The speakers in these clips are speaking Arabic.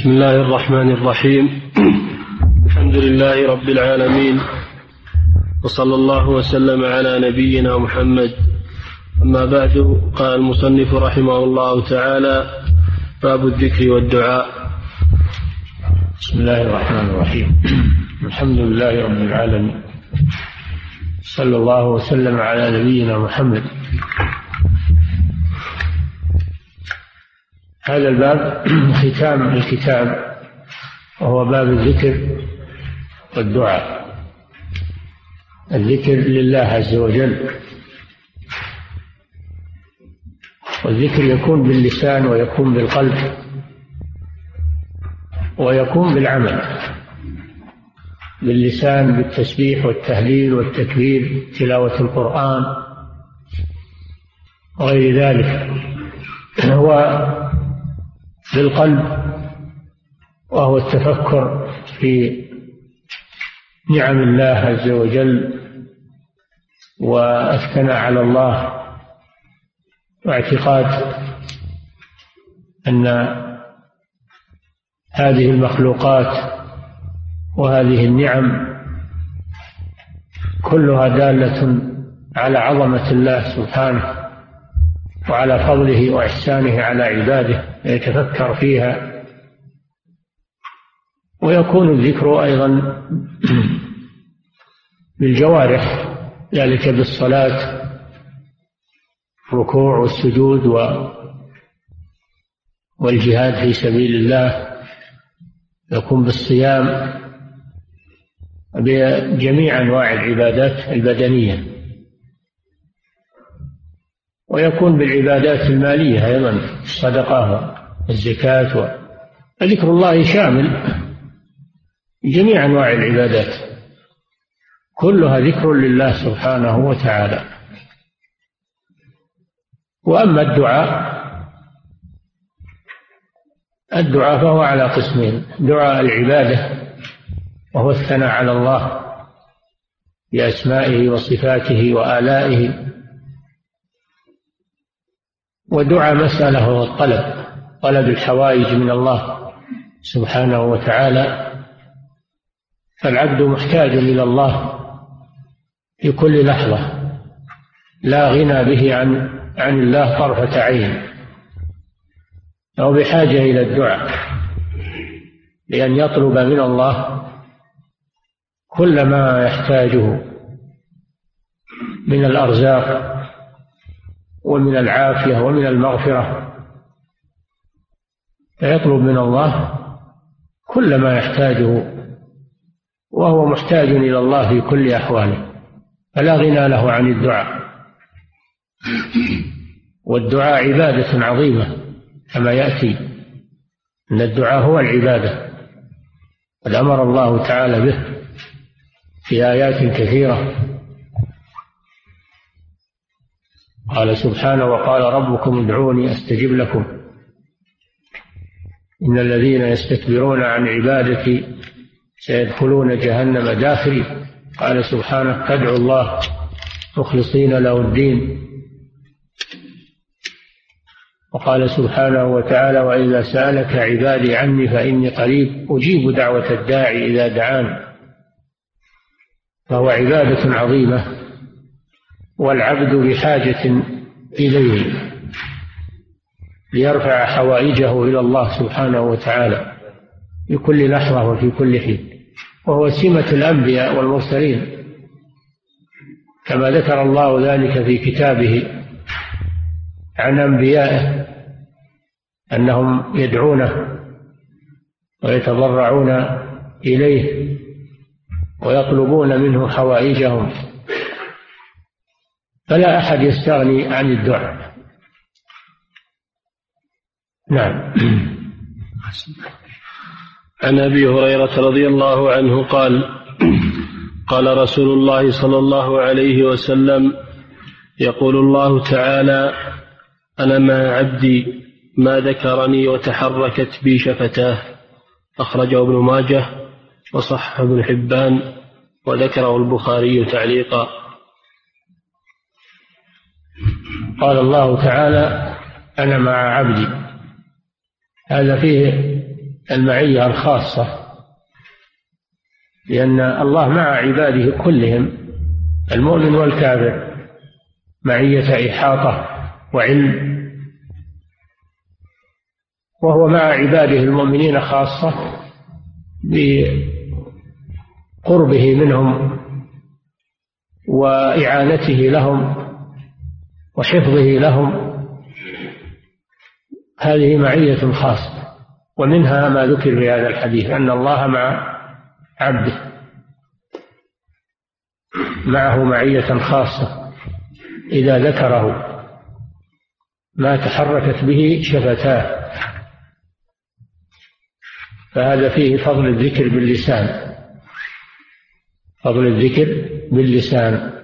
بسم الله الرحمن الرحيم. الحمد لله رب العالمين. وصلى الله وسلم على نبينا محمد. أما بعد قال المصنف رحمه الله تعالى باب الذكر والدعاء. بسم الله الرحمن الرحيم. الحمد لله رب العالمين. صلى الله وسلم على نبينا محمد. هذا الباب ختام الكتاب وهو باب الذكر والدعاء. الذكر لله عز وجل. والذكر يكون باللسان ويكون بالقلب ويكون بالعمل. باللسان بالتسبيح والتهليل والتكبير تلاوة القرآن وغير ذلك. هو بالقلب وهو التفكر في نعم الله عز وجل والثناء على الله واعتقاد أن هذه المخلوقات وهذه النعم كلها دالة على عظمة الله سبحانه وعلى فضله وإحسانه على عباده. يتفكر فيها. ويكون الذكر أيضا بالجوارح ذلك بالصلاة الركوع والسجود والجهاد في سبيل الله. يكون بالصيام بجميع أنواع العبادات البدنية. ويكون بالعبادات المالية أيضا الصدقة والزكاة ذكر الله شامل جميع أنواع العبادات. كلها ذكر لله سبحانه وتعالى. وأما الدعاء الدعاء فهو على قسمين. دعاء العبادة وهو الثناء على الله بأسمائه وصفاته وآلائه. ودعاء مسألة هو الطلب طلب الحوائج من الله سبحانه وتعالى. فالعبد محتاج إلى الله في كل لحظة لا غنى به عن عن الله طرفة عين أو بحاجة إلى الدعاء لأن يطلب من الله كل ما يحتاجه من الأرزاق ومن العافية ومن المغفرة. فيطلب من الله كل ما يحتاجه وهو محتاج إلى الله في كل أحواله فلا غنى له عن الدعاء. والدعاء عبادة عظيمة كما يأتي أن الدعاء هو العبادة. قد أمر الله تعالى به في آيات كثيرة. قال سبحانه وقال ربكم ادعوني أستجب لكم. إن الذين يستكبرون عن عبادتي سيدخلون جهنم داخلي قال سبحانه فادعوا الله مخلصين له الدين. وقال سبحانه وتعالى وإذا سألك عبادي عني فإني قريب أجيب دعوة الداعي إذا دعان. فهو عبادة عظيمة. والعبد بحاجة إليه ليرفع حوائجه إلى الله سبحانه وتعالى في كل لحظة وفي كل حين. وهو سمة الأنبياء والمرسلين. كما ذكر الله ذلك في كتابه عن أنبيائه أنهم يدعونه ويتضرعون إليه ويطلبون منه حوائجهم. فلا أحد يستغني عن الدعاء. نعم. عن أبي هريرة رضي الله عنه قال قال رسول الله صلى الله عليه وسلم يقول الله تعالى أنا مع عبدي ما ذكرني وتحركت بي شفتاه. أخرجه ابن ماجه وصححه ابن حبان وذكره البخاري تعليقا. قال الله تعالى أنا مع عبدي. هذا فيه المعية الخاصة لأن الله مع عباده كلهم المؤمن والكافر معية إحاطة وعلم. وهو مع عباده المؤمنين خاصة بقربه منهم وإعانته لهم. وحفظه لهم. هذه معية خاصة ومنها ما ذكر في هذا الحديث أن الله مع عبده معه معية خاصة إذا ذكره ما تحركت به شفتاه. فهذا فيه فضل الذكر باللسان فضل الذكر باللسان.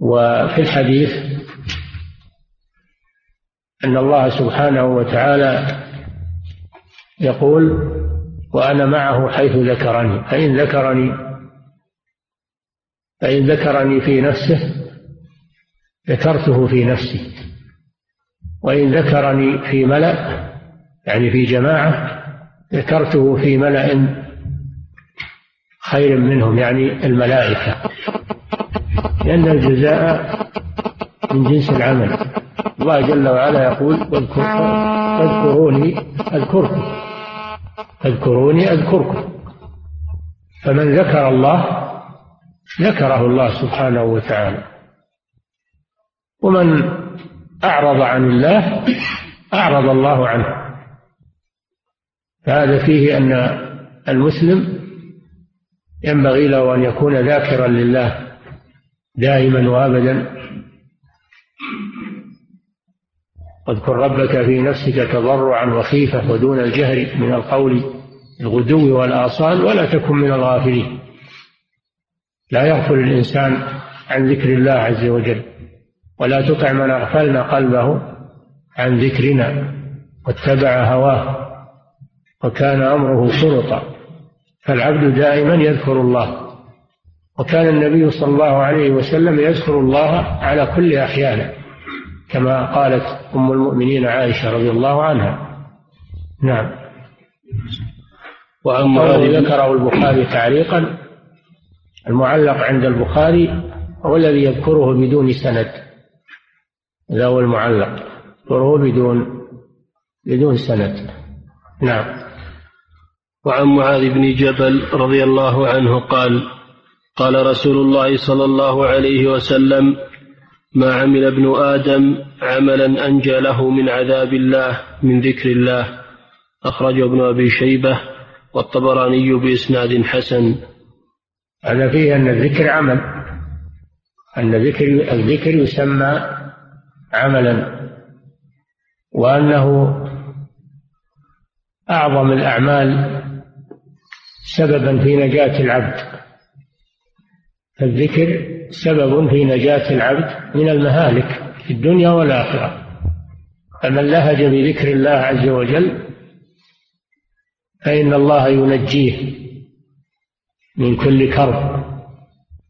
وفي الحديث أن الله سبحانه وتعالى يقول وأنا معه حيث ذكرني فإن ذكرني فإن ذكرني في نفسه ذكرته في نفسي وإن ذكرني في ملأ يعني في جماعة ذكرته في ملأ خير منهم يعني الملائكة. لأن الجزاء من جنس العمل. الله جل وعلا يقول واذكروني أذكركم. اذكروني أذكركم. فمن ذكر الله ذكره الله سبحانه وتعالى. ومن أعرض عن الله أعرض الله عنه. فهذا فيه أن المسلم ينبغي له أن يكون ذاكرا لله. دائما وأبدا. واذكر ربك في نفسك تضرعا وخيفة ودون الجهر من القول الغدو والآصال ولا تكن من الغافلين. لا يغفل الإنسان عن ذكر الله عز وجل ولا تطع من أغفلنا قلبه عن ذكرنا واتبع هواه وكان أمره فرطا فالعبد دائما يذكر الله. وكان النبي صلى الله عليه وسلم يذكر الله على كل أحيانه كما قالت أم المؤمنين عائشة رضي الله عنها. نعم. وأما ذكره البخاري تعليقا المعلق عند البخاري هو الذي يذكره بدون سند. هذا هو المعلق. يذكره بدون بدون سند. نعم. وعن معاذ بن جبل رضي الله عنه قال قال رسول الله صلى الله عليه وسلم ما عمل ابن آدم عملا أنجى له من عذاب الله من ذكر الله. أخرجه ابن أبي شيبة والطبراني بإسناد حسن. هذا فيه أن الذكر عمل. أن ذكر الذكر يسمى عملا. وأنه أعظم الأعمال سببا في نجاة العبد. فالذكر سبب في نجاة العبد من المهالك في الدنيا والآخرة. فمن لهج بذكر الله عز وجل فإن الله ينجيه من كل كرب.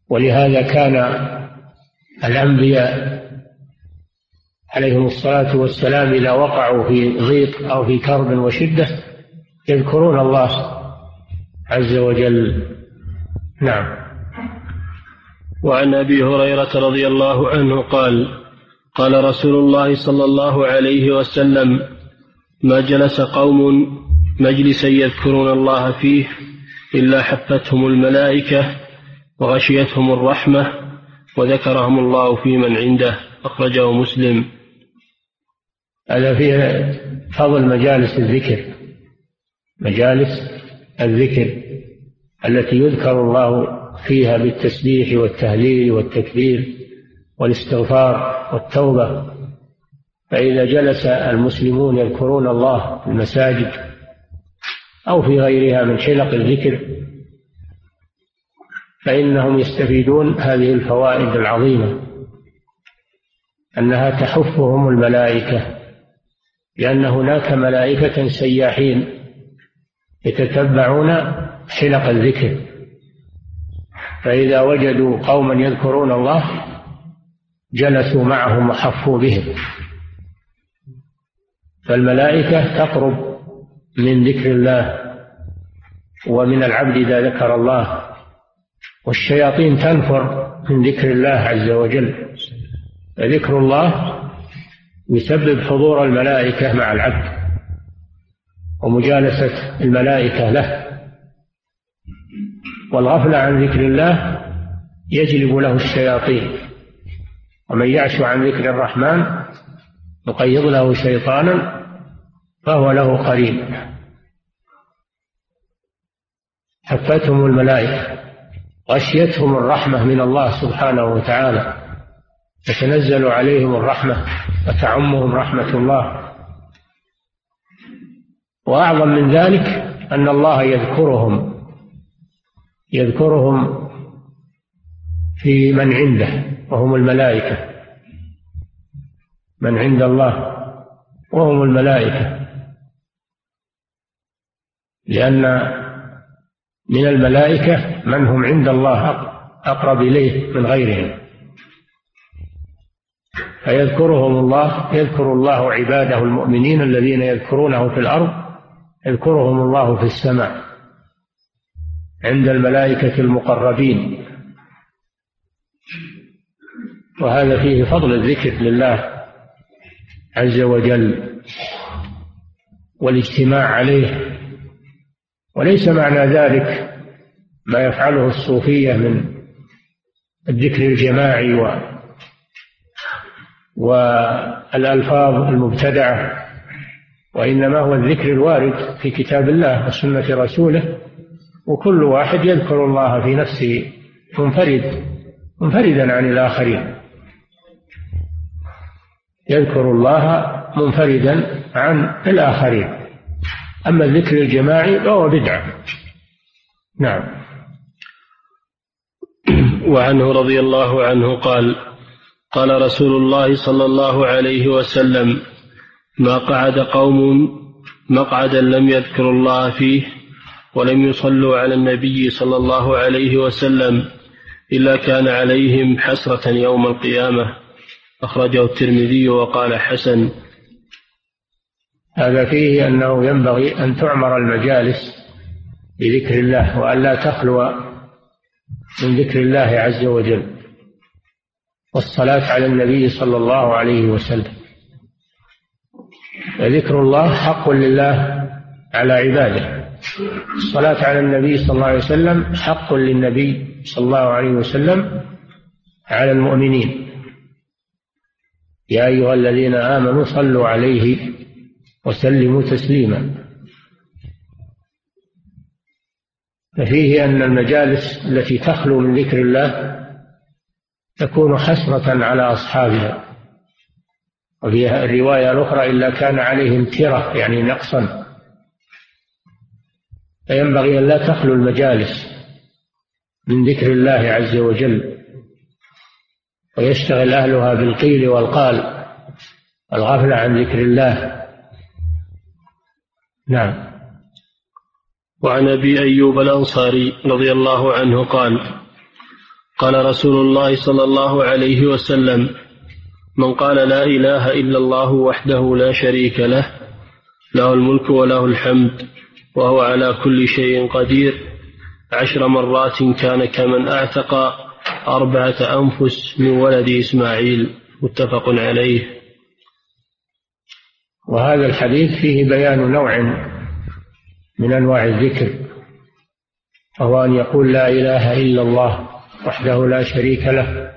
ولهذا كان الأنبياء عليهم الصلاة والسلام إذا وقعوا في ضيق أو في كرب وشدة يذكرون الله عز وجل. نعم. وعن أبي هريرة رضي الله عنه قال قال رسول الله صلى الله عليه وسلم ما جلس قوم مجلسا يذكرون الله فيه إلا حفتهم الملائكة وغشيتهم الرحمة وذكرهم الله في من عنده. أخرجه مسلم. هذا فيه فضل مجالس الذكر مجالس الذكر التي يذكر الله فيها بالتسبيح والتهليل والتكبير والاستغفار والتوبة. فإذا جلس المسلمون يذكرون الله في المساجد أو في غيرها من حلق الذكر فإنهم يستفيدون هذه الفوائد العظيمة أنها تحفهم الملائكة لأن هناك ملائكة سياحين يتتبعون حلق الذكر. فإذا وجدوا قوما يذكرون الله جلسوا معهم وحفوا بهم. فالملائكة تقرب من ذكر الله ومن العبد إذا ذكر الله والشياطين تنفر من ذكر الله عز وجل. فذكر الله يسبب حضور الملائكة مع العبد ومجالسة الملائكة له. والغفلة عن ذكر الله يجلب له الشياطين. ومن يعش عن ذكر الرحمن نقيض له شيطانا فهو له قريب. حفتهم الملائكة غشيتهم الرحمة من الله سبحانه وتعالى تتنزل عليهم الرحمة وتعمهم رحمة الله. وأعظم من ذلك أن الله يذكرهم يذكرهم في من عنده وهم الملائكة. من عند الله وهم الملائكة. لأن من الملائكة من هم عند الله أقرب إليه من غيرهم. فيذكرهم الله يذكر الله عباده المؤمنين الذين يذكرونه في الأرض يذكرهم الله في السماء. عند الملائكة المقربين. وهذا فيه فضل الذكر لله عز وجل والاجتماع عليه. وليس معنى ذلك ما يفعله الصوفية من الذكر الجماعي و والألفاظ المبتدعة وإنما هو الذكر الوارد في كتاب الله وسنة رسوله. وكل واحد يذكر الله في نفسه منفرد منفردا عن الآخرين. يذكر الله منفردا عن الآخرين. أما الذكر الجماعي فهو بدعة. نعم. وعنه رضي الله عنه قال قال رسول الله صلى الله عليه وسلم ما قعد قوم مقعدا لم يذكروا الله فيه ولم يصلوا على النبي صلى الله عليه وسلم إلا كان عليهم حسرة يوم القيامة. أخرجه الترمذي وقال حسن. هذا فيه أنه ينبغي أن تعمر المجالس بذكر الله وأن لا تخلو من ذكر الله عز وجل والصلاة على النبي صلى الله عليه وسلم. فذكر الله حق لله على عباده. الصلاة على النبي صلى الله عليه وسلم حق للنبي صلى الله عليه وسلم على المؤمنين. يا أيها الذين آمنوا صلوا عليه وسلموا تسليما. ففيه أن المجالس التي تخلو من ذكر الله تكون حسرة على أصحابها. وفي الرواية الأخرى إلا كان عليهم ترة يعني نقصا. فينبغي أن لا تخلو المجالس من ذكر الله عز وجل ويشتغل أهلها بالقيل والقال. الغفلة عن ذكر الله. نعم. وعن أبي أيوب الأنصاري رضي الله عنه قال قال رسول الله صلى الله عليه وسلم من قال لا إله إلا الله وحده لا شريك له له الملك وله الحمد وهو على كل شيء قدير. عشر مرات كان كمن أعتق أربعة أنفس من ولد إسماعيل. متفق عليه. وهذا الحديث فيه بيان نوع من أنواع الذكر وهو أن يقول لا إله إلا الله وحده لا شريك له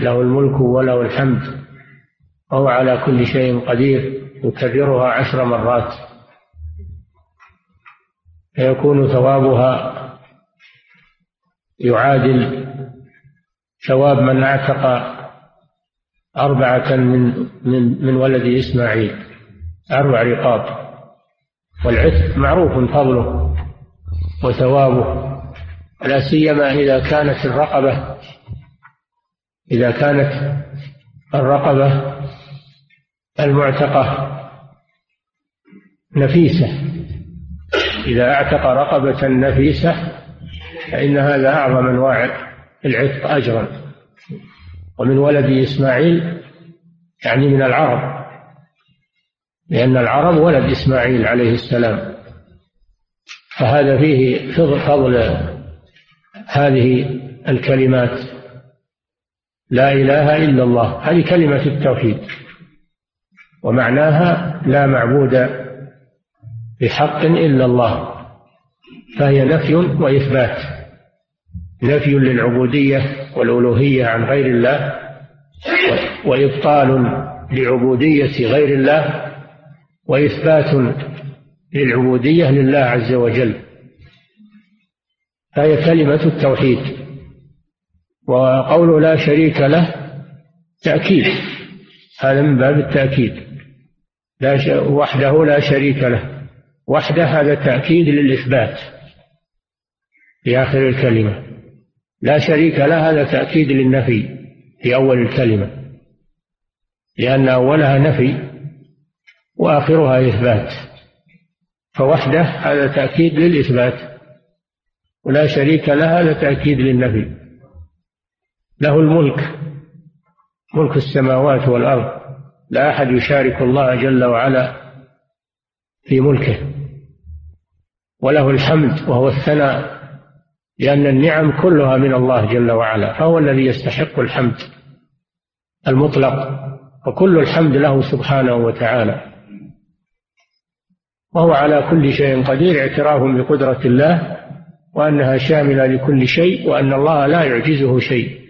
له الملك وله الحمد وهو على كل شيء قدير يكررها عشر مرات. فيكون ثوابها يعادل ثواب من اعتق أربعة من من من ولد إسماعيل أربع رقاب. والعتق معروف فضله وثوابه لا سيما إذا كانت الرقبة إذا كانت الرقبة المعتقة نفيسة. إذا أعتق رقبة نفيسة فإن هذا أعظم أنواع العتق أجرا. ومن ولد إسماعيل يعني من العرب لأن العرب ولد إسماعيل عليه السلام. فهذا فيه فضل هذه الكلمات. لا إله إلا الله هذه كلمة التوحيد. ومعناها لا معبود بحق إلا الله فهي نفي وإثبات نفي للعبودية والألوهية عن غير الله وإبطال لعبودية غير الله وإثبات للعبودية لله عز وجل فهي كلمة التوحيد وقول لا شريك له تأكيد هذا من باب التأكيد لا وحده لا شريك له. وحده هذا تأكيد للإثبات في آخر الكلمة. لا شريك له هذا تأكيد للنفي في أول الكلمة لأن أولها نفي وآخرها إثبات. فوحده هذا تأكيد للإثبات ولا شريك له هذا تأكيد للنفي. له الملك ملك السماوات والأرض. لا أحد يشارك الله جل وعلا في ملكه. وله الحمد وهو الثناء لأن النعم كلها من الله جل وعلا فهو الذي يستحق الحمد المطلق وكل الحمد له سبحانه وتعالى. وهو على كل شيء قدير اعتراف بقدرة الله وأنها شاملة لكل شيء وأن الله لا يعجزه شيء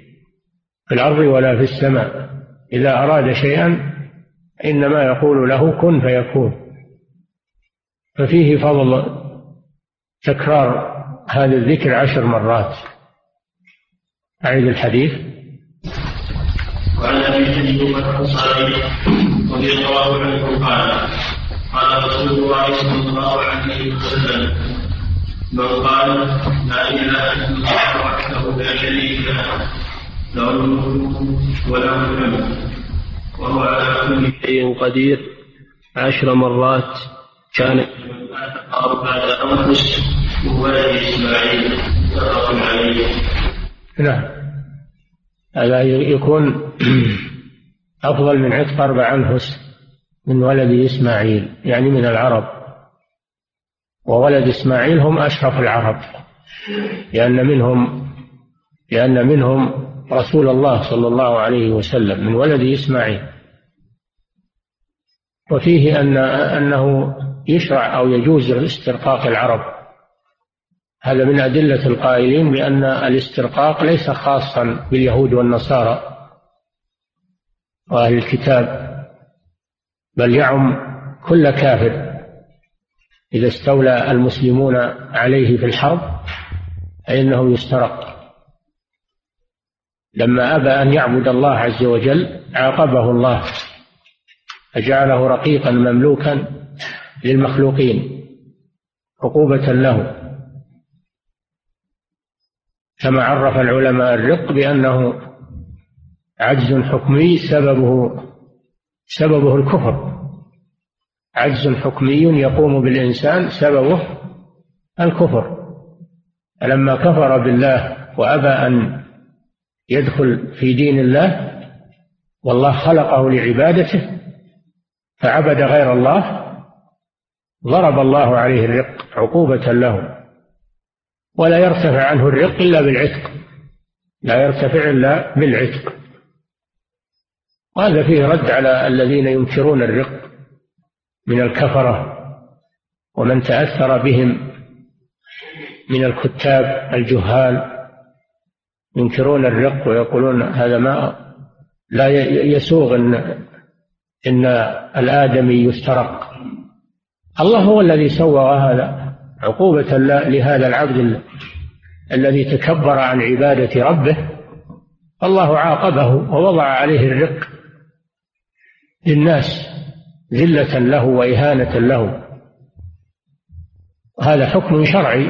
في الأرض ولا في السماء. إذا أراد شيئا إنما يقول له كن فيكون. ففيه فضل تكرار هذا الذكر عشر مرات. أعيد الحديث. وعن أبي ايوب الأنصاري رضي الله عنه قال قال رسول الله صلى الله عليه وسلم من قال لا إله إلا الله وحده لا شريك له له الملك وله الحمد وهو على كل شيء قدير. عشر مرات كان أربعة أنفس وولد إسماعيل متفق عليه. نعم. هذا يكون أفضل من عتق أربع أنفس من ولد إسماعيل يعني من العرب. وولد إسماعيل هم أشرف العرب لأن منهم لأن منهم رسول الله صلى الله عليه وسلم من ولد إسماعيل. وفيه أن أنه يشرع أو يجوز استرقاق العرب. هذا من أدلة القائلين بأن الاسترقاق ليس خاصا باليهود والنصارى وأهل الكتاب بل يعم كل كافر إذا استولى المسلمون عليه في الحرب فإنه يسترق. لما أبى أن يعبد الله عز وجل عاقبه الله فجعله رقيقا مملوكا للمخلوقين عقوبة له. كما عرف العلماء الرق بأنه عجز حكمي سببه سببه الكفر. عجز حكمي يقوم بالإنسان سببه الكفر. فلما كفر بالله وأبى أن يدخل في دين الله والله خلقه لعبادته فعبد غير الله ضرب الله عليه الرق عقوبة له. ولا يرتفع عنه الرق إلا بالعتق. لا يرتفع إلا بالعتق. وهذا فيه رد على الذين ينكرون الرق من الكفرة ومن تأثر بهم من الكتاب الجهال. ينكرون الرق ويقولون هذا ما لا يسوغ ان إن الآدمي يسترق الله هو الذي سوى هذا. عقوبة لهذا العبد الذي تكبر عن عبادة ربه الله عاقبه ووضع عليه الرق للناس ذلة له وإهانة له. هذا حكم شرعي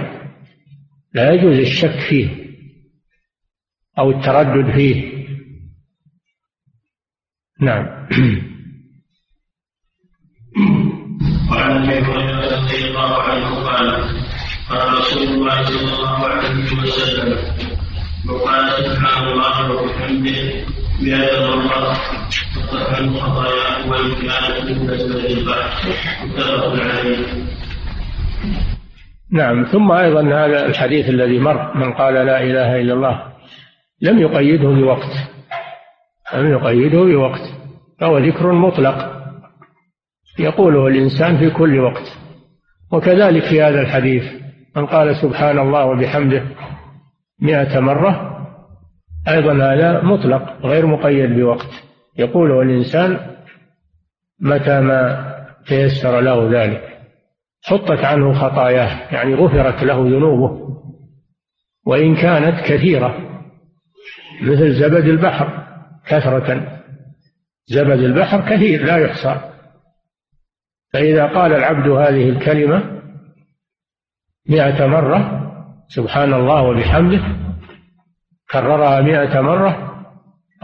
لا يجوز الشك فيه أو التردد فيه. نعم. وعن ابي هريره رضي الله عنه قال رسول الله صلى الله عليه وسلم من قال سبحان الله وبحمده بهذا المرة عنه خطاياه وإن من أسباب البحث متفق عليه. نعم ثم أيضا هذا الحديث الذي مر من قال لا إله إلا الله لم يقيده بوقت. لم يقيده بوقت فهو ذكر مطلق. يقوله الإنسان في كل وقت. وكذلك في هذا الحديث. من قال سبحان الله وبحمده مئة مرة أيضا هذا مطلق غير مقيد بوقت. يقوله الإنسان متى ما تيسر له ذلك حطت عنه خطاياه يعني غفرت له ذنوبه وإن كانت كثيرة مثل زبد البحر كثرة. زبد البحر كثير لا يحصى. فإذا قال العبد هذه الكلمة مئة مرة سبحان الله وبحمده كررها مئة مرة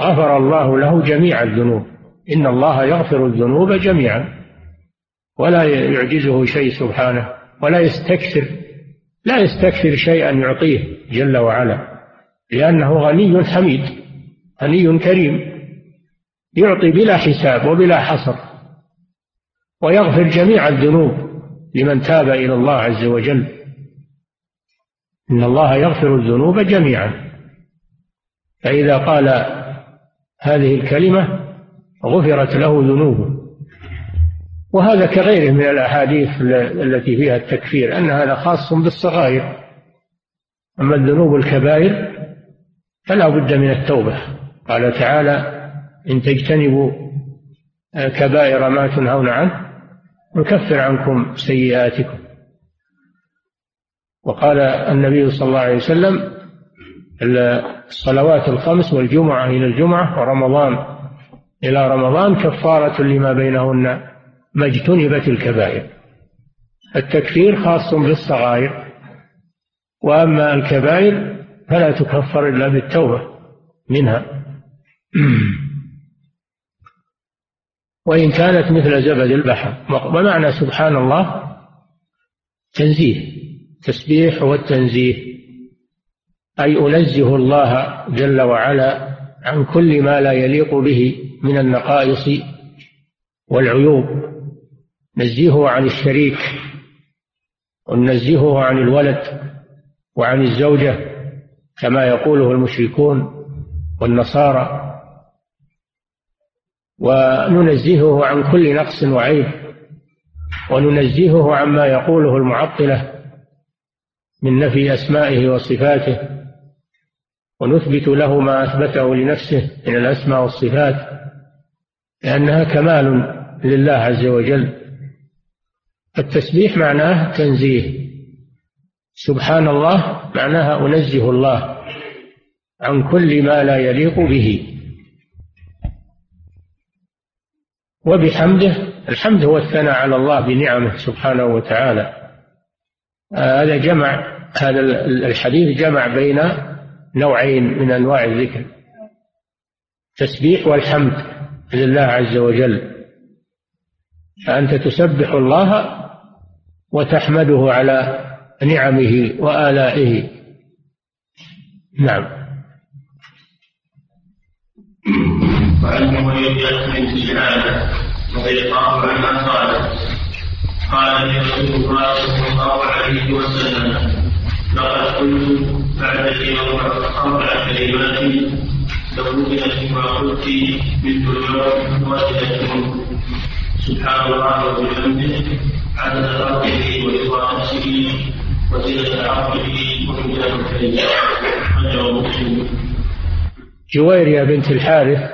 غفر الله له جميع الذنوب. إن الله يغفر الذنوب جميعا ولا يعجزه شيء سبحانه ولا يستكثر لا يستكثر شيئا يعطيه جل وعلا لأنه غني حميد غني كريم يعطي بلا حساب وبلا حصر ويغفر جميع الذنوب لمن تاب إلى الله عز وجل. إن الله يغفر الذنوب جميعا. فإذا قال هذه الكلمة غفرت له ذنوبه. وهذا كغيره من الأحاديث التي فيها التكفير أن هذا خاص بالصغائر. أما الذنوب الكبائر فلا بد من التوبة. قال تعالى إن تجتنبوا كبائر ما تنهون عنه نكفر عنكم سيئاتكم. وقال النبي صلى الله عليه وسلم الصلوات الخمس والجمعة إلى الجمعة ورمضان إلى رمضان كفارة لما بينهن ما اجتنبت الكبائر. التكفير خاص بالصغائر وأما الكبائر فلا تكفر إلا بالتوبة منها. وإن كانت مثل زبد البحر ومعنى سبحان الله تنزيه. تسبيح والتنزيه أي أنزه الله جل وعلا عن كل ما لا يليق به من النقائص والعيوب. نزهه عن الشريك وننزهه عن الولد وعن الزوجة كما يقوله المشركون والنصارى. وننزهه عن كل نقص وعيب وننزهه عما يقوله المعطلة من نفي أسمائه وصفاته ونثبت له ما أثبته لنفسه من الأسماء والصفات لأنها كمال لله عز وجل. التسبيح معناه تنزيه. سبحان الله معناها أنزه الله عن كل ما لا يليق به. وبحمده الحمد هو الثناء على الله بنعمه سبحانه وتعالى. هذا جمع هذا الحديث جمع بين نوعين من أنواع الذكر. التسبيح والحمد لله عز وجل. فأنت تسبح الله وتحمده على نعمه وآلائه. نعم. معاوية بن سجعان رضي الله عنها قالت قال لي رسول الله صلى الله عليه وسلم. لقد قلت بعد اليوم أربع كلمات لو وجدت ما قلت مثل اليوم واحدة سبحان الله وبحمده عدد خلقه ورضا نفسه وزنة عرشه وميزان كريمه أخرجه مسلم جويرية بنت الحارث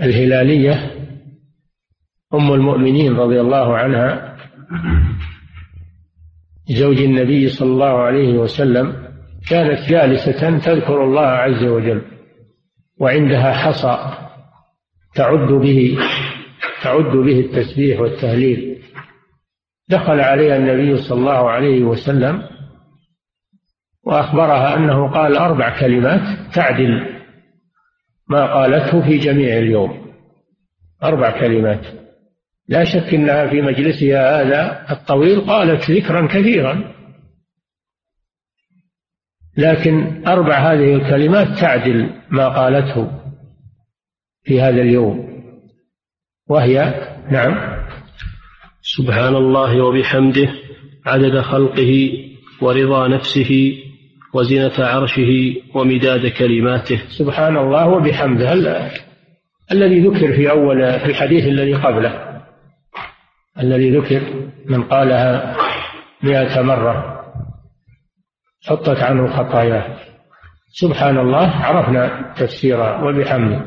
الهلالية أم المؤمنين رضي الله عنها زوج النبي صلى الله عليه وسلم كانت جالسة تذكر الله عز وجل وعندها حصى تعد به تعد به التسبيح والتهليل. دخل عليها النبي صلى الله عليه وسلم وأخبرها أنه قال أربع كلمات تعدل ما قالته في جميع اليوم. أربع كلمات. لا شك أنها في مجلسها هذا الطويل قالت ذكرا كثيرا. لكن أربع هذه الكلمات تعدل ما قالته في هذا اليوم. وهي نعم. سبحان الله وبحمده عدد خلقه ورضا نفسه وزنة عرشه ومداد كلماته. سبحان الله وبحمده. الذي ذكر في أول في الحديث الذي قبله. الذي ذكر من قالها مئة مرة حطت عنه خطاياه. سبحان الله عرفنا تفسيرا وبحمده.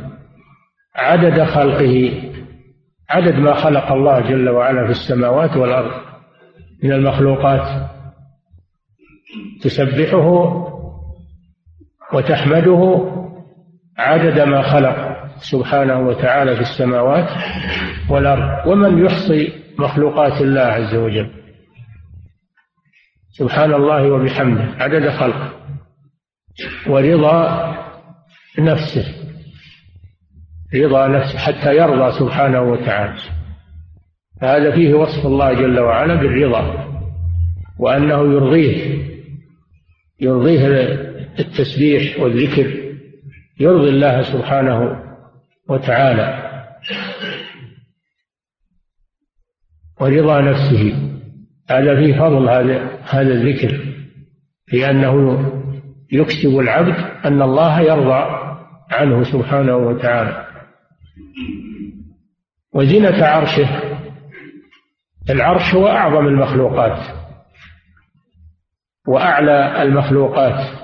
عدد خلقه عدد ما خلق الله جل وعلا في السماوات والأرض من المخلوقات. تسبحه وتحمده عدد ما خلق سبحانه وتعالى في السماوات والأرض. ومن يحصي مخلوقات الله عز وجل. سبحان الله وبحمده. عدد خلقه. ورضا نفسه. رضا نفسه حتى يرضى سبحانه وتعالى. هذا فيه وصف الله جل وعلا بالرضا. وأنه يرضيه. يرضيه التسبيح والذكر. يرضي الله سبحانه وتعالى. ورضا نفسه. هذا فيه فضل هذا هذا الذكر. لأنه يكسب العبد أن الله يرضى عنه سبحانه وتعالى. وزنة عرشه العرش هو أعظم المخلوقات وأعلى المخلوقات.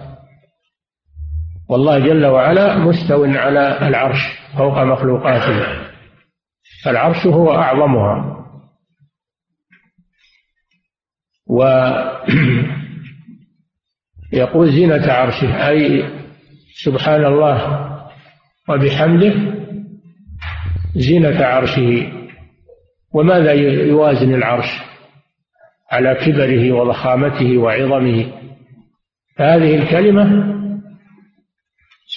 والله جل وعلا مستو على العرش فوق مخلوقاته. العرش هو أعظمها. ويقول زينة عرشه أي سبحان الله وبحمده زينة عرشه. وماذا يوازن العرش؟ على كبره وضخامته وعظمه. هذه الكلمة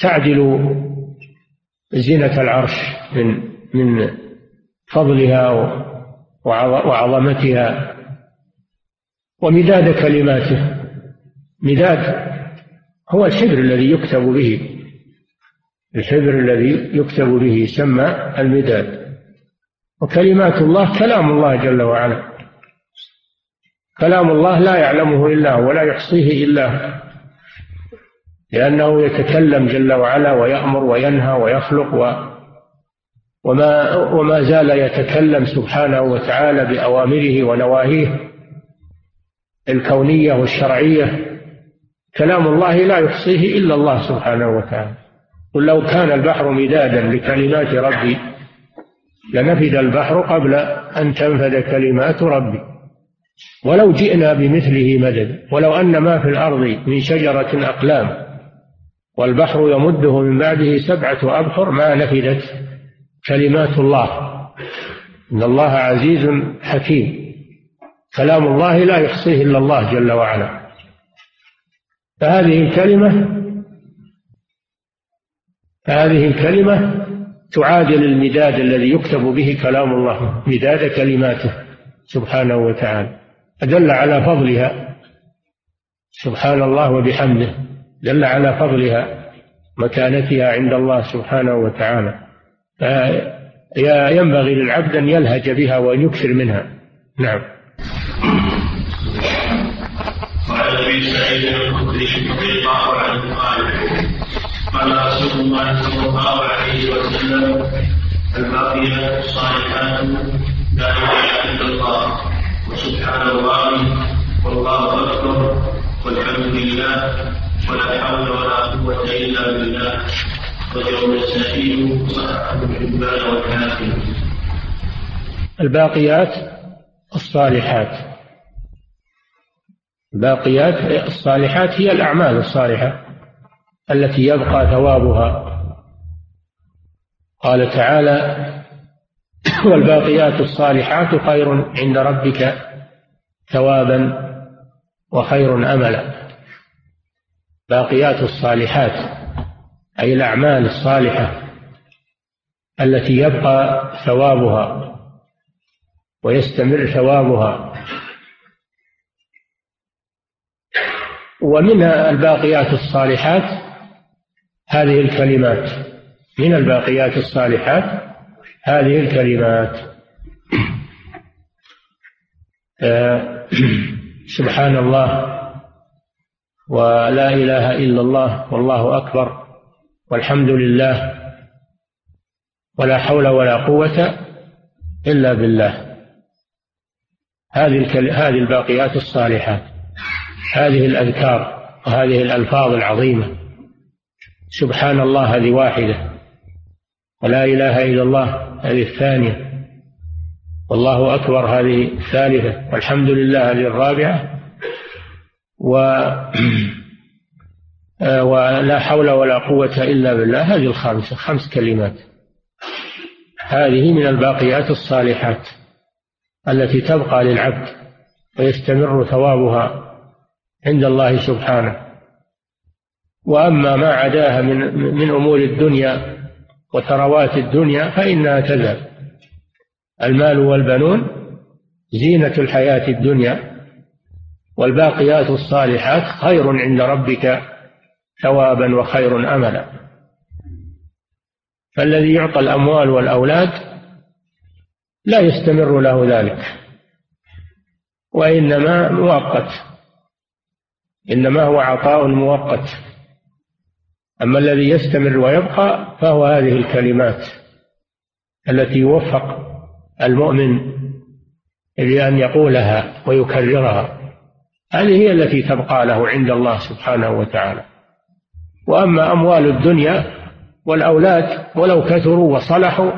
تعدل زينة العرش من من فضلها وعظمتها. ومداد كلماته. مداد هو الحبر الذي يكتب به. الحبر الذي يكتب به يسمى المداد. وكلمات الله كلام الله جل وعلا. كلام الله لا يعلمه إلا هو ولا يحصيه إلا هو. لأنه يتكلم جل وعلا ويأمر وينهى ويخلق و وما وما زال يتكلم سبحانه وتعالى بأوامره ونواهيه. الكونية والشرعية كلام الله لا يحصيه إلا الله سبحانه وتعالى. قل لو كان البحر مدادا لكلمات ربي لنفد البحر قبل أن تنفد كلمات ربي. ولو جئنا بمثله مدد ولو أن ما في الأرض من شجرة أقلام والبحر يمده من بعده سبعة أبحر ما نفدت كلمات الله. إن الله عزيز حكيم. كلام الله لا يحصيه إلا الله جل وعلا. فهذه الكلمة فهذه الكلمة تعادل المداد الذي يكتب به كلام الله مداد كلماته سبحانه وتعالى. دل على فضلها سبحان الله وبحمده. دل على فضلها مكانتها عند الله سبحانه وتعالى. ينبغي للعبد أن يلهج بها وأن يكثر منها. نعم وعن ابي سعيد الخدري رضي الله عنه قال قال رسول الله صلى الله عليه وسلم الباقيات الصالحات لا اله الا الله وسبحان الله والله اكبر والحمد لله ولا حول ولا قوه الا بالله رجعه النسائي وصححه ابن حبان والحاكم الباقيات الصالحات الباقيات الصالحات هي الأعمال الصالحة التي يبقى ثوابها. قال تعالى والباقيات الصالحات خير عند ربك ثوابا وخير املا باقيات الصالحات أي الأعمال الصالحة التي يبقى ثوابها ويستمر ثوابها. ومن الباقيات الصالحات. هذه الكلمات من الباقيات الصالحات؟ هذه الكلمات. آه، سبحان الله ولا إله إلا الله والله أكبر والحمد لله ولا حول ولا قوة إلا بالله. هذه هذه الباقيات الصالحات. هذه الأذكار وهذه الألفاظ العظيمة. سبحان الله هذه واحدة. ولا إله إلا الله هذه الثانية. والله أكبر هذه الثالثة. والحمد لله هذه الرابعة. و ولا حول ولا قوة إلا بالله. هذه الخامسة خمس كلمات. هذه من الباقيات الصالحات التي تبقى للعبد ويستمر ثوابها. عند الله سبحانه. وأما ما عداها من من أمور الدنيا وثروات الدنيا فإنها تذهب. المال والبنون زينة الحياة الدنيا والباقيات الصالحات خير عند ربك ثوابا وخير أملا. فالذي يعطى الأموال والأولاد لا يستمر له ذلك. وإنما مؤقت. إنما هو عطاء مؤقت. أما الذي يستمر ويبقى فهو هذه الكلمات التي يوفق المؤمن بأن يقولها ويكررها. هذه هي التي تبقى له عند الله سبحانه وتعالى. وأما أموال الدنيا والأولاد ولو كثروا وصلحوا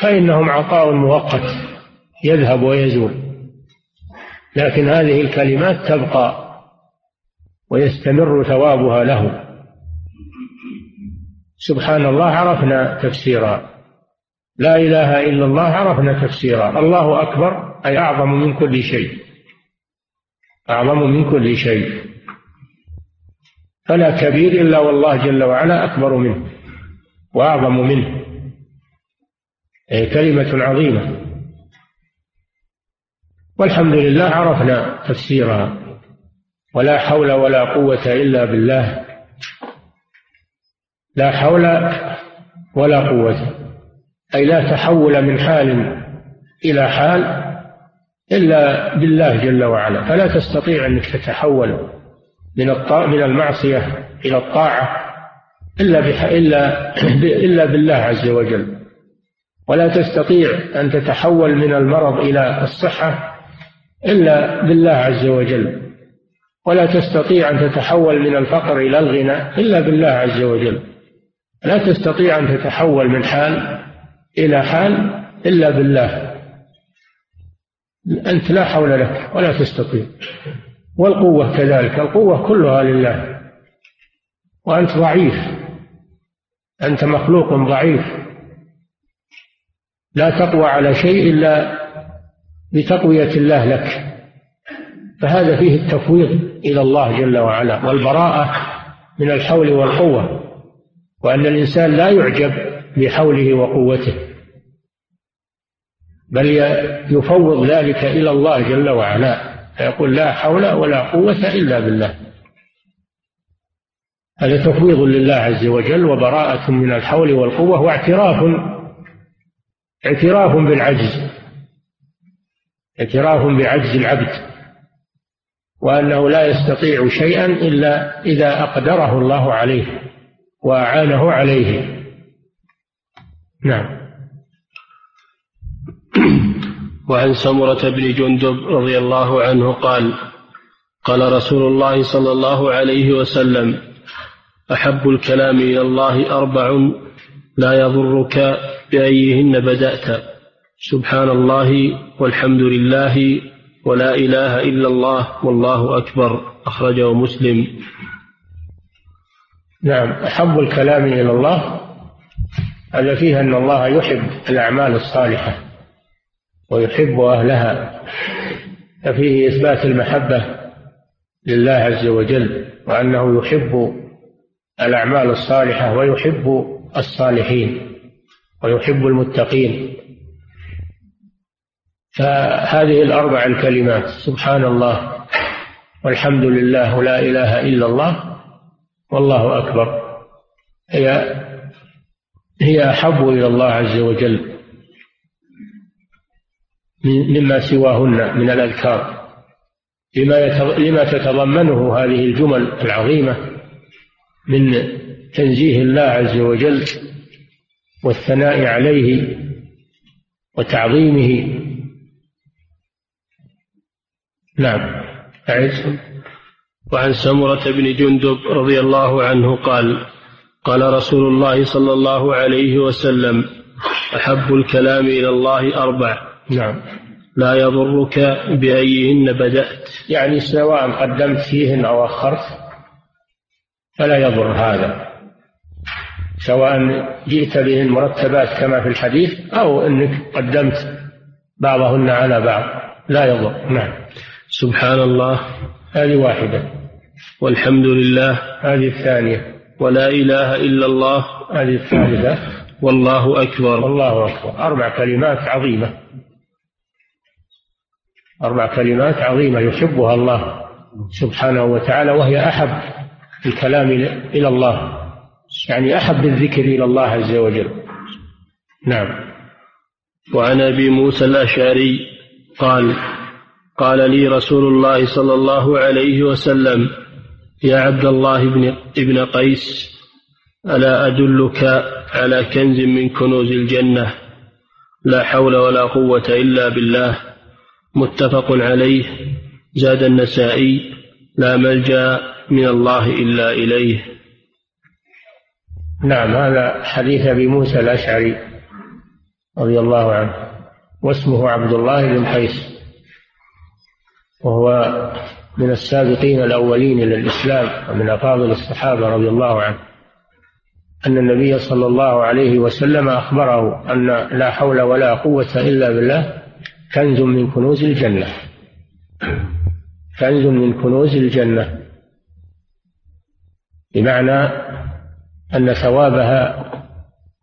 فإنهم عطاء مؤقت يذهب ويزول. لكن هذه الكلمات تبقى ويستمر ثوابها له. سبحان الله عرفنا تفسيرا. لا إله إلا الله عرفنا تفسيرا. الله أكبر أي أعظم من كل شيء. أعظم من كل شيء. فلا كبير إلا والله جل وعلا أكبر منه وأعظم منه. أي كلمة عظيمة. والحمد لله عرفنا تفسيرها. ولا حول ولا قوة إلا بالله. لا حول ولا قوة. أي لا تحول من حال إلى حال إلا بالله جل وعلا. فلا تستطيع أنك تتحول من من المعصية إلى الطاعة إلا. إلا إلا بالله عز وجل. ولا تستطيع أن تتحول من المرض إلى الصحة إلا بالله عز وجل. ولا تستطيع أن تتحول من الفقر إلى الغنى إلا بالله عز وجل. لا تستطيع أن تتحول من حال إلى حال إلا بالله. أنت لا حول لك ولا تستطيع. والقوة كذلك. القوة كلها لله. وأنت ضعيف. أنت مخلوق ضعيف. لا تقوى على شيء إلا بتقوية الله لك. فهذا فيه التفويض إلى الله جل وعلا والبراءة من الحول والقوة وأن الإنسان لا يعجب بحوله وقوته بل يفوض ذلك إلى الله جل وعلا فيقول لا حول ولا قوة إلا بالله. هذا تفويض لله عز وجل وبراءة من الحول والقوة واعتراف اعتراف بالعجز اعتراف بعجز العبد. وأنه لا يستطيع شيئا إلا إذا أقدره الله عليه وأعانه عليه. نعم. وعن سمرة بن جندب رضي الله عنه قال قال رسول الله صلى الله عليه وسلم أحب الكلام إلى الله أربع لا يضرك بأيهن بدأت. سبحان الله والحمد لله ولا إله إلا الله والله أكبر أخرجه مسلم. نعم أحب الكلام إلى الله هذا فيه أن الله يحب الأعمال الصالحة ويحب أهلها ففيه إثبات المحبة لله عز وجل وأنه يحب الأعمال الصالحة ويحب الصالحين ويحب المتقين. فهذه الأربع الكلمات سبحان الله والحمد لله ولا إله إلا الله والله أكبر. هي هي أحب إلى الله عز وجل مما سواهن من الأذكار. لما لما تتضمنه هذه الجمل العظيمة من تنزيه الله عز وجل والثناء عليه وتعظيمه نعم. أعد وعن سمرة بن جندب رضي الله عنه قال قال رسول الله صلى الله عليه وسلم أحب الكلام إلى الله أربع. نعم. لا يضرك بأيهن بدأت. يعني سواء قدمت فيهن أو أخرت فلا يضر هذا. سواء جئت بهن مرتبات كما في الحديث أو أنك قدمت بعضهن على بعض لا يضر. نعم. سبحان الله هذه واحدة. والحمد لله. هذه الثانية. ولا إله إلا الله. هذه الثالثة. والله أكبر. والله أكبر. أربع كلمات عظيمة. أربع كلمات عظيمة يحبها الله سبحانه وتعالى وهي أحب الكلام إلى الله. يعني أحب الذكر إلى الله عز وجل. نعم. وعن أبي موسى الأشعري قال قال لي رسول الله صلى الله عليه وسلم يا عبد الله بن ابن قيس ألا أدلك على كنز من كنوز الجنة؟ لا حول ولا قوة إلا بالله. متفق عليه. زاد النسائي لا ملجأ من الله إلا إليه. نعم هذا حديث أبي موسى الأشعري رضي الله عنه واسمه عبد الله بن قيس. وهو من السابقين الأولين إلى الإسلام ومن أفاضل الصحابة رضي الله عنه. أن النبي صلى الله عليه وسلم أخبره أن لا حول ولا قوة إلا بالله كنز من كنوز الجنة. كنز من كنوز الجنة. بمعنى أن ثوابها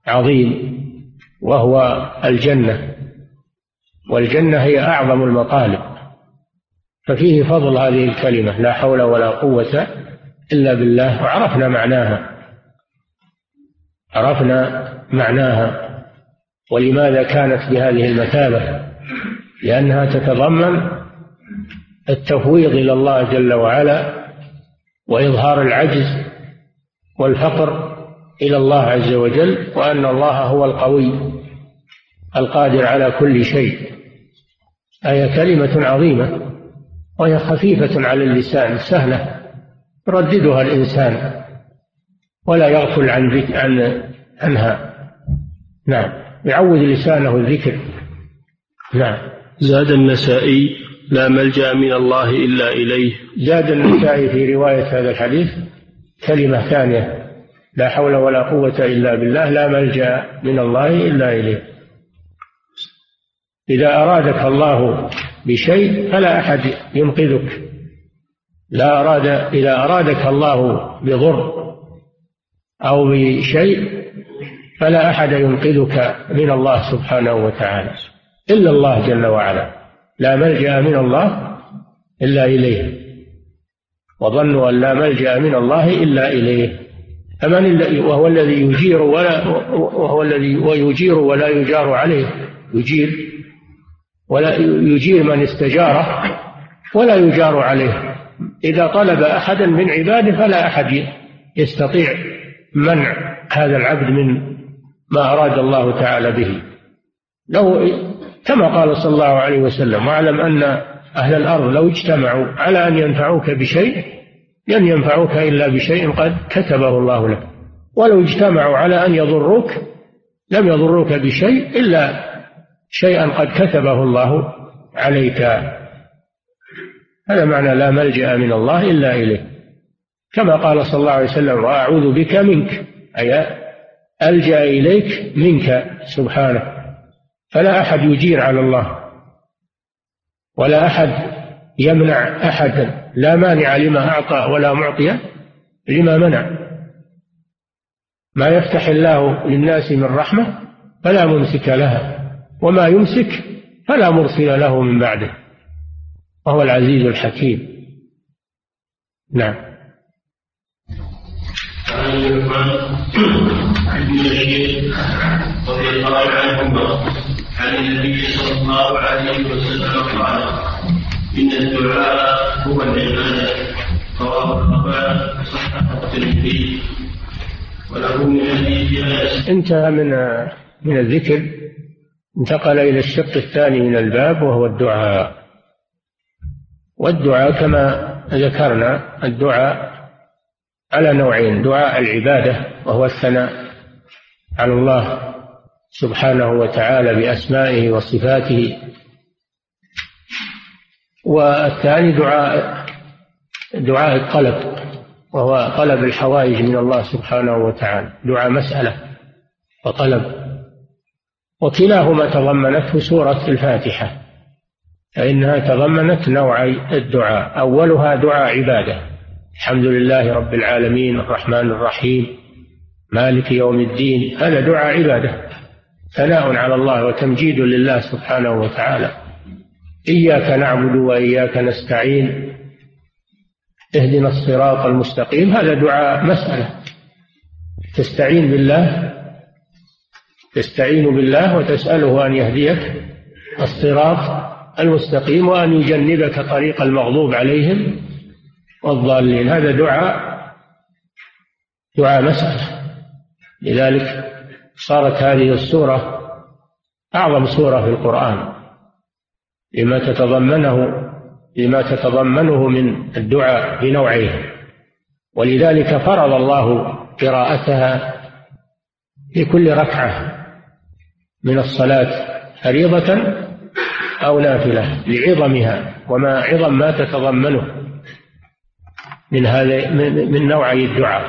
عظيم وهو الجنة. والجنة هي أعظم المطالب ففيه فضل هذه الكلمة لا حول ولا قوة إلا بالله. وعرفنا معناها. عرفنا معناها. ولماذا كانت بهذه المثابة؟ لأنها تتضمن التفويض إلى الله جل وعلا وإظهار العجز والفقر إلى الله عز وجل وأن الله هو القوي القادر على كل شيء. هي كلمة عظيمة. وهي خفيفة على اللسان سهلة. يرددها الإنسان ولا يغفل عن عن عنها. نعم. يعود لسانه الذكر. نعم. زاد النسائي لا ملجأ من الله إلا إليه. زاد النسائي في رواية هذا الحديث كلمة ثانية لا حول ولا قوة إلا بالله لا ملجأ من الله إلا إليه. إذا أرادك الله بشيء فلا أحد ينقذك. لا أراد إذا أرادك الله بضر أو بشيء فلا أحد ينقذك من الله سبحانه وتعالى. إلا الله جل وعلا. لا ملجأ من الله إلا إليه. وظنوا أن لا ملجأ من الله إلا إليه. فمن وهو الذي يجير ولا وهو الذي ويجير ولا يجار عليه يجير ولا يجير من استجاره ولا يجار عليه. إذا طلب أحدا من عباده فلا أحد يستطيع منع هذا العبد من ما أراد الله تعالى به. لو كما قال صلى الله عليه وسلم واعلم أن أهل الأرض لو اجتمعوا على أن ينفعوك بشيء لن ينفعوك إلا بشيء قد كتبه الله لك. ولو اجتمعوا على أن يضروك لم يضروك بشيء إلا شيئا قد كتبه الله عليك. هذا معنى لا ملجأ من الله إلا إليه. كما قال صلى الله عليه وسلم وأعوذ بك منك. أي ألجأ إليك منك سبحانه. فلا أحد يجير على الله. ولا أحد يمنع أحدا. لا مانع لما أعطى ولا معطي لما منع. ما يفتح الله للناس من رحمة فلا ممسك لها. وما يمسك فلا مرسل له من بعده. وهو العزيز الحكيم. نعم. عن رضي الله عنهما عن النبي صلى الله عليه وسلم قال إن الدعاء هو العبادة رواه الاربعه صححة الترمذي. وله من حديث انتهى من من الذكر. انتقل إلى الشق الثاني من الباب وهو الدعاء. والدعاء كما ذكرنا الدعاء على نوعين دعاء العبادة وهو الثناء على الله سبحانه وتعالى بأسمائه وصفاته. والثاني دعاء دعاء الطلب وهو طلب الحوائج من الله سبحانه وتعالى دعاء مسألة وطلب. وكلاهما تضمنته سورة الفاتحة فإنها تضمنت نوعي الدعاء. أولها دعاء عبادة. الحمد لله رب العالمين الرحمن الرحيم مالك يوم الدين. هذا دعاء عبادة. ثناء على الله وتمجيد لله سبحانه وتعالى. إياك نعبد وإياك نستعين. اهدنا الصراط المستقيم. هذا دعاء مسألة. تستعين بالله؟ تستعين بالله وتسأله أن يهديك الصراط المستقيم وأن يجنبك طريق المغضوب عليهم والضالين. هذا دعاء دعاء مسألة. لذلك صارت هذه السورة أعظم سورة في القرآن. لما تتضمنه لما تتضمنه من الدعاء بنوعيه ولذلك فرض الله قراءتها في كل ركعة. من الصلاة فريضة أو نافلة لعظمها وما عظم ما تتضمنه من هذا من نوعي الدعاء.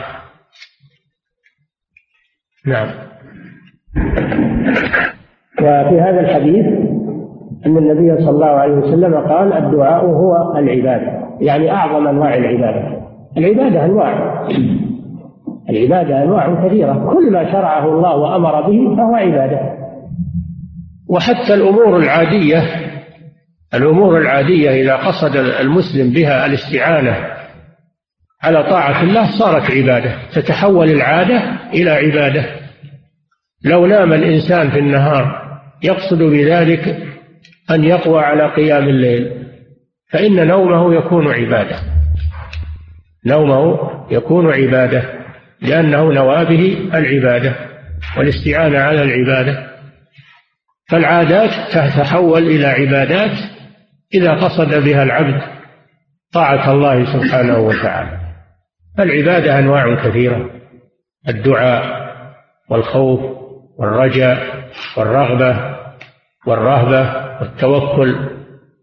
نعم. وفي هذا الحديث أن النبي صلى الله عليه وسلم قال الدعاء هو العبادة يعني أعظم أنواع العبادة. العبادة أنواع العبادة أنواع كثيرة كل ما شرعه الله وأمر به فهو عبادة. وحتى الأمور العادية الأمور العادية إذا قصد المسلم بها الاستعانة على طاعة الله صارت عبادة تتحول العادة إلى عبادة. لو نام الإنسان في النهار يقصد بذلك أن يقوى على قيام الليل فإن نومه يكون عبادة. نومه يكون عبادة لأنه نوى به العبادة والاستعانة على العبادة. فالعادات تتحول إلى عبادات إذا قصد بها العبد طاعة الله سبحانه وتعالى. العبادة أنواع كثيرة الدعاء والخوف والرجاء والرغبة والرهبة والتوكل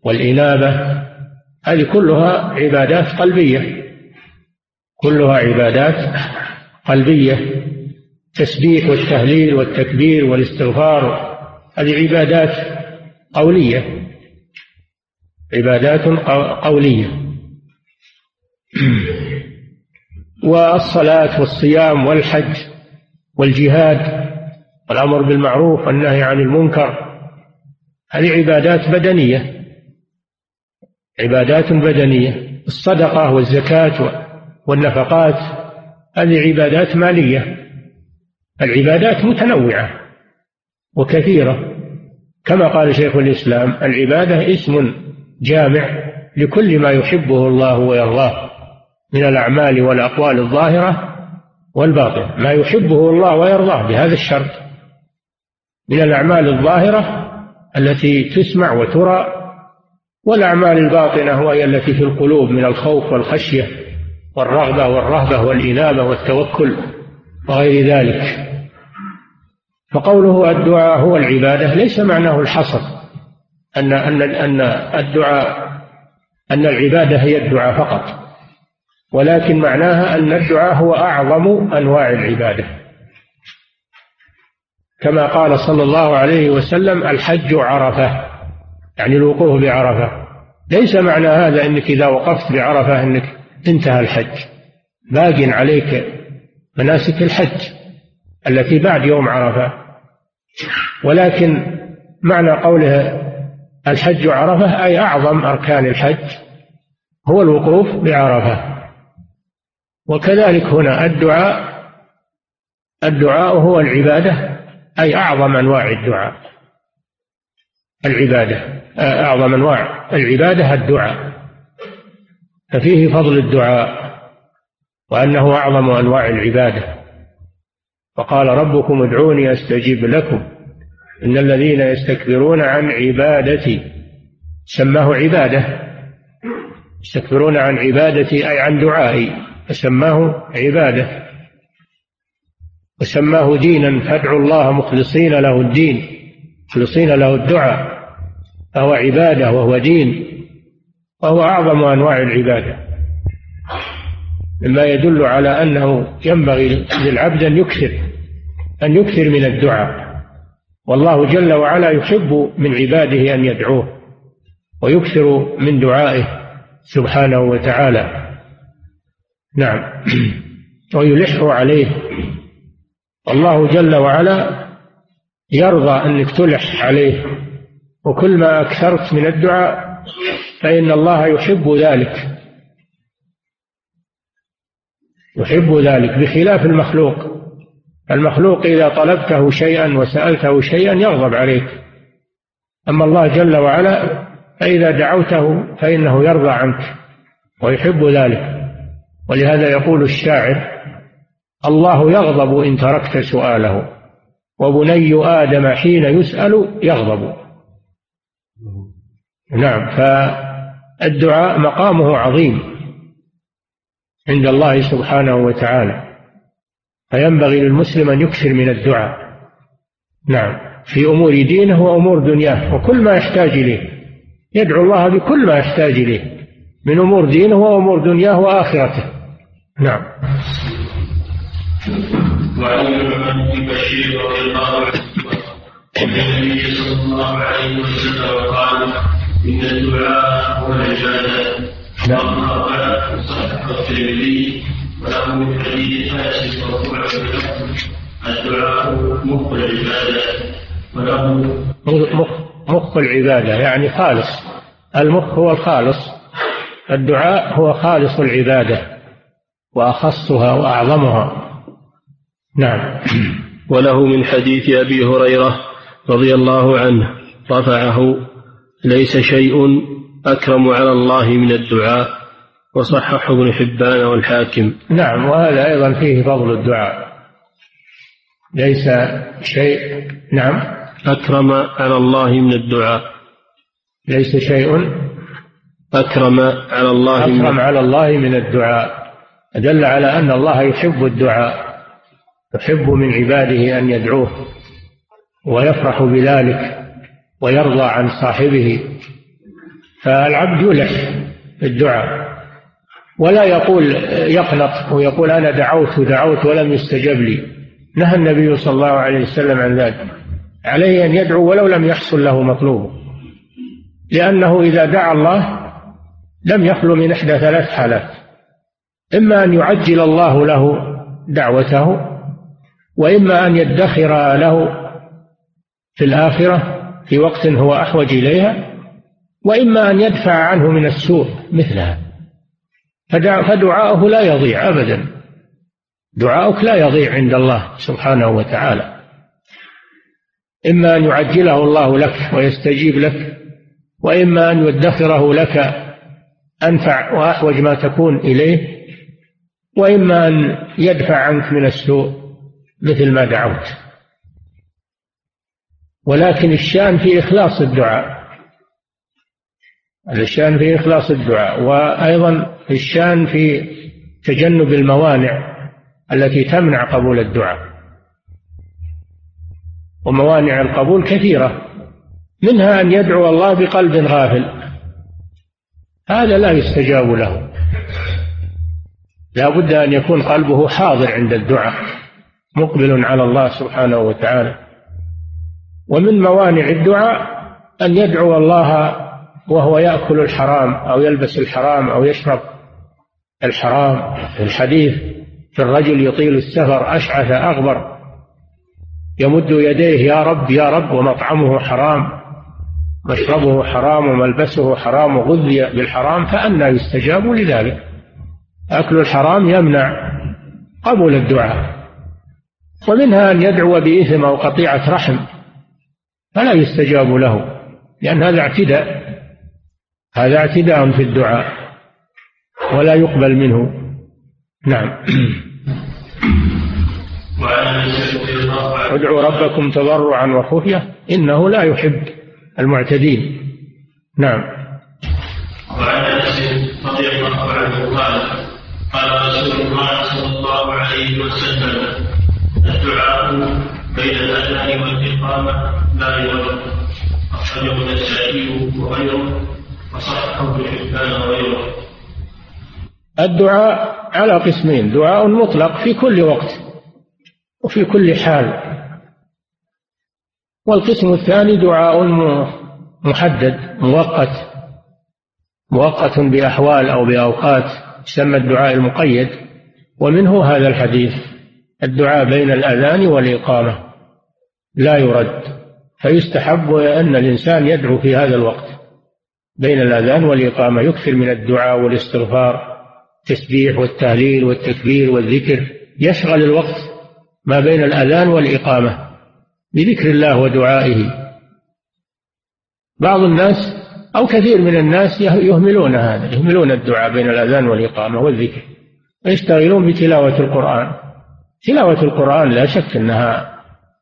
والإنابة هذه كلها عبادات قلبية كلها عبادات قلبية التسبيح والتهليل والتكبير والاستغفار هذه عبادات قولية. عبادات قولية. والصلاة والصيام والحج والجهاد والأمر بالمعروف والنهي عن المنكر. هذه عبادات بدنية. عبادات بدنية. الصدقة والزكاة والنفقات. هذه عبادات مالية. العبادات متنوعة. وكثيرة. كما قال شيخ الإسلام العبادة اسم جامع لكل ما يحبه الله ويرضاه من الأعمال والأقوال الظاهرة والباطنة. ما يحبه الله ويرضاه بهذا الشرط. من الأعمال الظاهرة التي تسمع وترى والأعمال الباطنة وهي التي في القلوب من الخوف والخشية والرغبة والرهبة والإنابة والتوكل وغير ذلك. فقوله الدعاء هو العبادة ليس معناه الحصر. أن أن أن الدعاء أن العبادة هي الدعاء فقط. ولكن معناها أن الدعاء هو أعظم أنواع العبادة. كما قال صلى الله عليه وسلم الحج عرفة يعني الوقوف بعرفة. ليس معنى هذا أنك إذا وقفت بعرفة أنك انتهى الحج. باق عليك مناسك الحج. التي بعد يوم عرفة. ولكن معنى قوله الحج عرفة أي أعظم أركان الحج هو الوقوف بعرفة. وكذلك هنا الدعاء الدعاء هو العبادة أي أعظم أنواع الدعاء. العبادة أعظم أنواع العبادة الدعاء. ففيه فضل الدعاء وأنه أعظم أنواع العبادة. وقال ربكم ادعوني أستجيب لكم. إن الذين يستكبرون عن عبادتي سماه عبادة. يستكبرون عن عبادتي أي عن دعائي فسماه عبادة. وسماه دينا فادعوا الله مخلصين له الدين مخلصين له الدعاء. فهو عبادة وهو دين. وهو أعظم أنواع العبادة. مما يدل على أنه ينبغي للعبد أن يكثر أن يكثر من الدعاء. والله جل وعلا يحب من عباده أن يدعوه ويكثر من دعائه سبحانه وتعالى. نعم. ويلح عليه. الله جل وعلا يرضى أنك تلح عليه. وكل ما أكثرت من الدعاء فإن الله يحب ذلك. يحب ذلك بخلاف المخلوق. المخلوق إذا طلبته شيئا وسألته شيئا يغضب عليك. أما الله جل وعلا فإذا دعوته فإنه يرضى عنك ويحب ذلك. ولهذا يقول الشاعر الله يغضب إن تركت سؤاله وبني آدم حين يسأل يغضب. نعم فالدعاء مقامه عظيم. عند الله سبحانه وتعالى. فينبغي للمسلم أن يكثر من الدعاء. نعم. في أمور دينه وأمور دنياه وكل ما يحتاج إليه. يدعو الله بكل ما يحتاج إليه من أمور دينه وأمور دنياه وآخرته. نعم. وعن ابن بشير رضي الله عنه النبي صلى الله عليه وسلم قال إن الدعاء هو وله من حديث الدعاء مخ العبادة وله مخ العبادة يعني خالص. المخ هو الخالص الدعاء هو خالص العبادة وأخصها وأعظمها. نعم. وله من حديث أبي هريرة رضي الله عنه رفعه ليس شيء أكرم على الله من الدعاء وصححه ابن حبان والحاكم. نعم وهذا أيضا فيه فضل الدعاء. ليس شيء نعم. أكرم على الله من الدعاء. ليس شيء. أكرم على الله أكرم من على الله من الدعاء. دل على أن الله يحب الدعاء يحب من عباده أن يدعوه ويفرح بذلك ويرضى عن صاحبه. فالعبد يلح بالدعاء ولا يقول يقنط ويقول أنا دعوت دعوت ولم يستجب لي. نهى النبي صلى الله عليه وسلم عن ذلك. عليه أن يدعو ولو لم يحصل له مطلوبه لأنه إذا دعا الله لم يخلو من إحدى ثلاث حالات. إما أن يعجل الله له دعوته وإما أن يدخر له في الآخرة في وقت هو أحوج إليها وإما أن يدفع عنه من السوء مثلها. فدعاؤه لا يضيع أبدا. دعاؤك لا يضيع عند الله سبحانه وتعالى. إما أن يعجله الله لك ويستجيب لك وإما أن يدخره لك أنفع وأحوج ما تكون إليه وإما أن يدفع عنك من السوء مثل ما دعوت. ولكن الشأن في إخلاص الدعاء. الشأن في إخلاص الدعاء وأيضا الشأن في تجنب الموانع التي تمنع قبول الدعاء. وموانع القبول كثيرة منها أن يدعو الله بقلب غافل. هذا لا يستجاب له. لا بد أن يكون قلبه حاضر عند الدعاء مقبل على الله سبحانه وتعالى. ومن موانع الدعاء أن يدعو الله وهو يأكل الحرام أو يلبس الحرام أو يشرب الحرام. الحديث في الرجل يطيل السفر أشعث أغبر يمد يديه يا رب يا رب ومطعمه حرام مشربه حرام وملبسه حرام وغذي بالحرام فأنى يستجاب لذلك. أكل الحرام يمنع قبول الدعاء. ومنها أن يدعو بإثم أو قطيعة رحم فلا يستجاب له لأن هذا اعتداء. هذا اعتداء في الدعاء ولا يقبل منه. نعم. ادعوا ربكم تضرعا وخفية إنه لا يحب المعتدين. نعم. وعن انس رضي الله عنه قال قال رسول الله صلى الله عليه وسلم الدعاء بين الأذان والإقامة لا يرد أخرجه النسائي وغيره. الدعاء على قسمين دعاء مطلق في كل وقت وفي كل حال. والقسم الثاني دعاء محدد مؤقت مؤقت بأحوال أو بأوقات يسمى الدعاء المقيد. ومنه هذا الحديث الدعاء بين الأذان والإقامة لا يرد فيستحب أن الإنسان يدعو في هذا الوقت. بين الأذان والإقامة يكثر من الدعاء والاستغفار التسبيح والتهليل والتكبير والذكر. يشغل الوقت ما بين الأذان والإقامة بذكر الله ودعائه. بعض الناس أو كثير من الناس يهملون هذا يهملون الدعاء بين الأذان والإقامة والذكر ويشتغلون بتلاوة القرآن. تلاوة القرآن لا شك أنها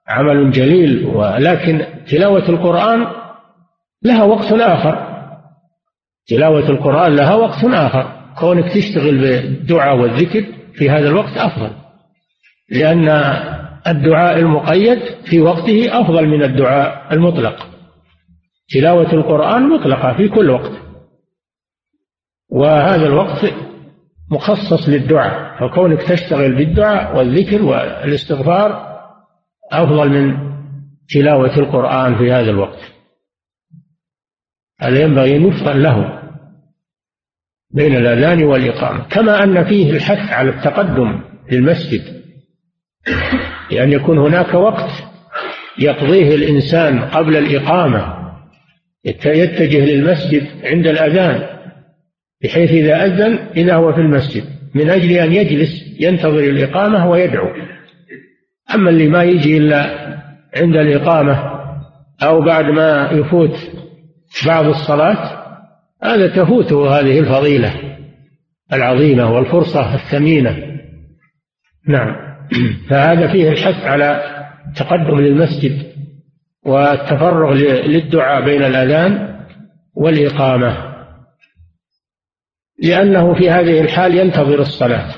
عمل جليل ولكن تلاوة القرآن لها وقت آخر. تلاوة القرآن لها وقت آخر. كونك تشتغل بالدعاء والذكر في هذا الوقت أفضل. لأن الدعاء المقيد في وقته أفضل من الدعاء المطلق. تلاوة القرآن مطلقة في كل وقت. وهذا الوقت مخصص للدعاء. فكونك تشتغل بالدعاء والذكر والاستغفار أفضل من تلاوة القرآن في هذا الوقت. هذا ينبغي يفضل له بين الأذان والإقامة كما أن فيه الحث على التقدم للمسجد لأن يكون هناك وقت يقضيه الإنسان قبل الإقامة يتجه للمسجد عند الأذان بحيث إذا أذن إذا هو في المسجد من أجل أن يجلس ينتظر الإقامة ويدعو. أما اللي ما يجي إلا عند الإقامة أو بعد ما يفوت بعض الصلاة هذا تفوته هذه الفضيلة العظيمة والفرصة الثمينة. نعم. فهذا فيه الحث على التقدم للمسجد والتفرغ للدعاء بين الأذان والإقامة لأنه في هذه الحال ينتظر الصلاة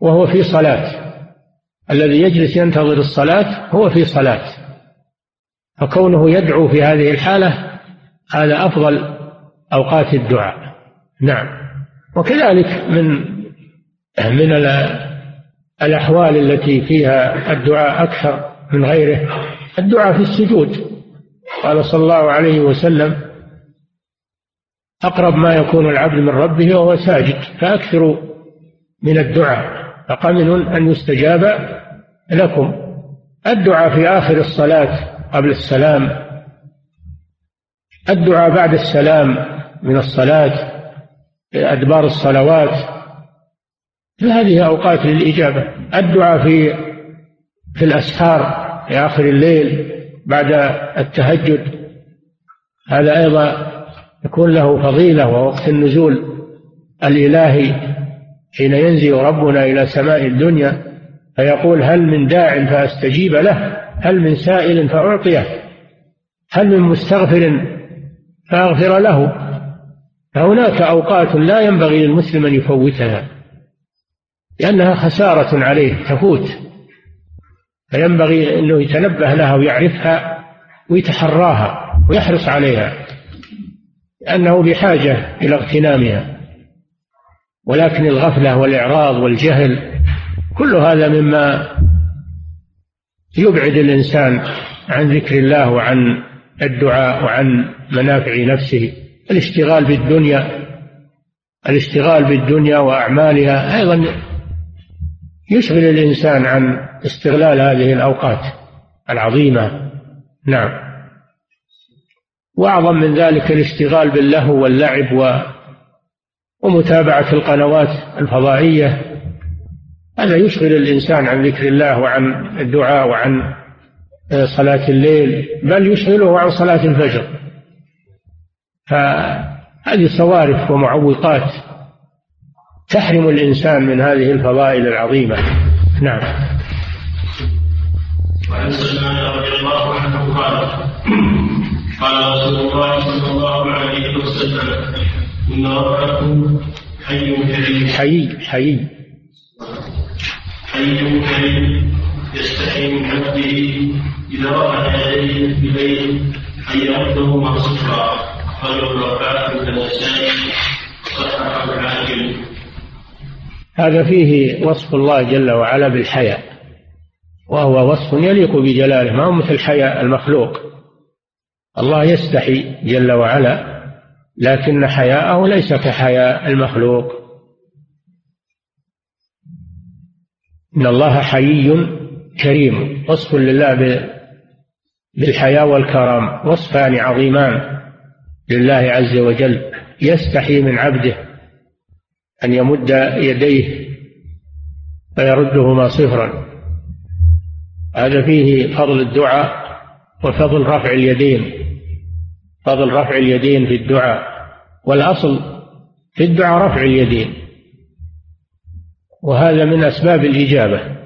وهو في صلاة. الذي يجلس ينتظر الصلاة هو في صلاة فكونه يدعو في هذه الحالة هذا أفضل أوقات الدعاء. نعم. وكذلك من من الأحوال التي فيها الدعاء أكثر من غيره الدعاء في السجود. قال صلى الله عليه وسلم أقرب ما يكون العبد من ربه وهو ساجد فأكثروا من الدعاء. فقمن أن يستجاب لكم. الدعاء في آخر الصلاة قبل السلام الدعاء بعد السلام من الصلاة أدبار الصلوات. فهذه أوقات للإجابة. الدعاء في في الأسحار في آخر الليل بعد التهجد. هذا أيضا يكون له فضيلة ووقت النزول الإلهي حين ينزل ربنا إلى سماء الدنيا فيقول هل من داع فأستجيب له هل من سائل فأعطيه هل من مستغفر فأغفر له. فهناك أوقات لا ينبغي للمسلم أن يفوتها لأنها خسارة عليه تفوت. فينبغي أنه يتنبه لها ويعرفها ويتحراها ويحرص عليها لأنه بحاجة إلى اغتنامها. ولكن الغفلة والإعراض والجهل كل هذا مما يبعد الإنسان عن ذكر الله وعن الدعاء وعن منافع نفسه الاشتغال بالدنيا الاشتغال بالدنيا وأعمالها أيضا يشغل الإنسان عن استغلال هذه الأوقات العظيمة. نعم. وأعظم من ذلك الاشتغال باللهو واللعب و ومتابعة القنوات الفضائية. هذا يشغل الإنسان عن ذكر الله وعن الدعاء وعن صلاة الليل بل يشغله عن صلاة الفجر. فهذه صوارف ومعوقات تحرم الإنسان من هذه الفضائل العظيمة. نعم. وعن سلمان رضي الله عنه قال قال رسول الله صلى الله عليه وسلم إن ربكم حي كريم. حي حي. حي كريم. يستحي من عبده إذا رفع يديه بالليل أن يرده صفرا رجل رفعه النسائي صححه الحاكم هذا فيه وصف الله جل وعلا بالحياء وهو وصف يليق بجلاله ما هو مثل حياء المخلوق. الله يستحي جل وعلا لكن حياءه ليس كحياء المخلوق. إن الله حيي كريم وصف لله بالحياء والكرم وصفان عظيمان لله عز وجل يستحي من عبده أن يمد يديه فيردهما صفرا. هذا فيه فضل الدعاء وفضل رفع اليدين فضل رفع اليدين في الدعاء والأصل في الدعاء رفع اليدين وهذا من أسباب الإجابة.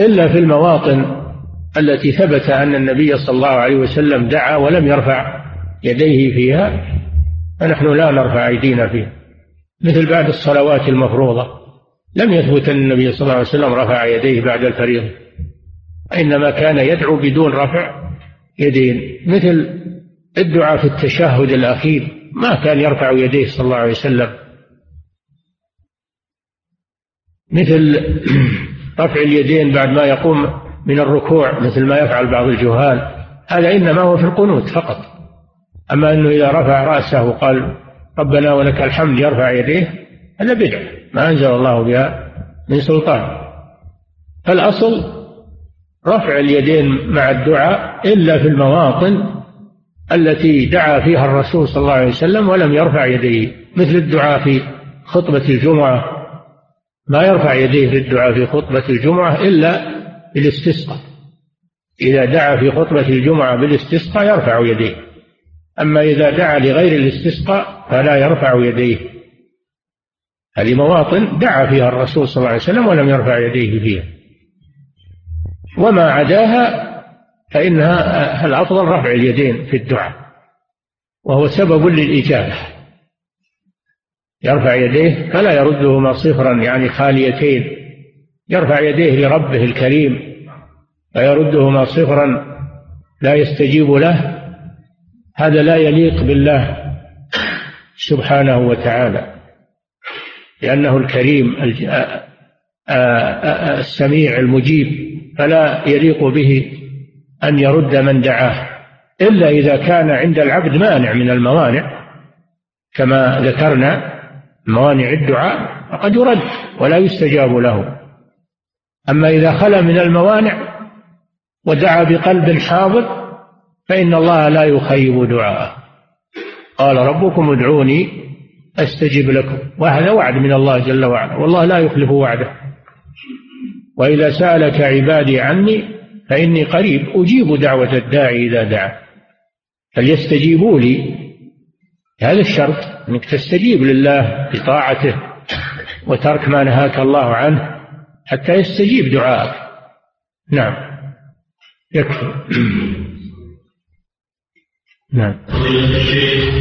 إلا في المواطن التي ثبت أن النبي صلى الله عليه وسلم دعا ولم يرفع يديه فيها فنحن لا نرفع أيدينا فيها مثل بعد الصلوات المفروضة. لم يثبت أن النبي صلى الله عليه وسلم رفع يديه بعد الفريضة. إنما كان يدعو بدون رفع يدين مثل الدعاء في التشهد الأخير ما كان يرفع يديه صلى الله عليه وسلم. مثل رفع اليدين بعد ما يقوم من الركوع مثل ما يفعل بعض الجهال. هذا إنما هو في القنوت فقط. أما أنه إذا رفع رأسه وقال ربنا ولك الحمد يرفع يديه هذا بدعة ما أنزل الله بها من سلطان. فالأصل رفع اليدين مع الدعاء إلا في المواطن التي دعا فيها الرسول صلى الله عليه وسلم ولم يرفع يديه مثل الدعاء في خطبة الجمعة ما يرفع يديه في الدعاء في خطبة الجمعة إلا بالاستسقاء. إذا دعا في خطبة الجمعة بالاستسقاء يرفع يديه. أما إذا دعا لغير الاستسقاء فلا يرفع يديه. هذه مواطن دعا فيها الرسول صلى الله عليه وسلم ولم يرفع يديه فيها. وما عداها فإنها الأفضل رفع اليدين في الدعاء. وهو سبب للإجابة. يرفع يديه فلا يردهما صفرا يعني خاليتين. يرفع يديه لربه الكريم فيردهما صفرا لا يستجيب له. هذا لا يليق بالله سبحانه وتعالى لأنه الكريم السميع المجيب. فلا يليق به أن يرد من دعاه إلا إذا كان عند العبد مانع من الموانع كما ذكرنا موانع الدعاء فقد يرد ولا يستجاب له. أما إذا خلا من الموانع ودعا بقلب حاضر فإن الله لا يخيب دعاءه. قال ربكم ادعوني أستجب لكم. وهذا وعد من الله جل وعلا. والله لا يخلف وعده. وإذا سألك عبادي عني فإني قريب أجيب دعوة الداعي إذا دعا. فليستجيبوا لي. هذا الشرط. أنك تستجيب لله بطاعته وترك ما نهاك الله عنه حتى يستجيب دعاءك. نعم. يكفي. نعم. فضيلة الشيخ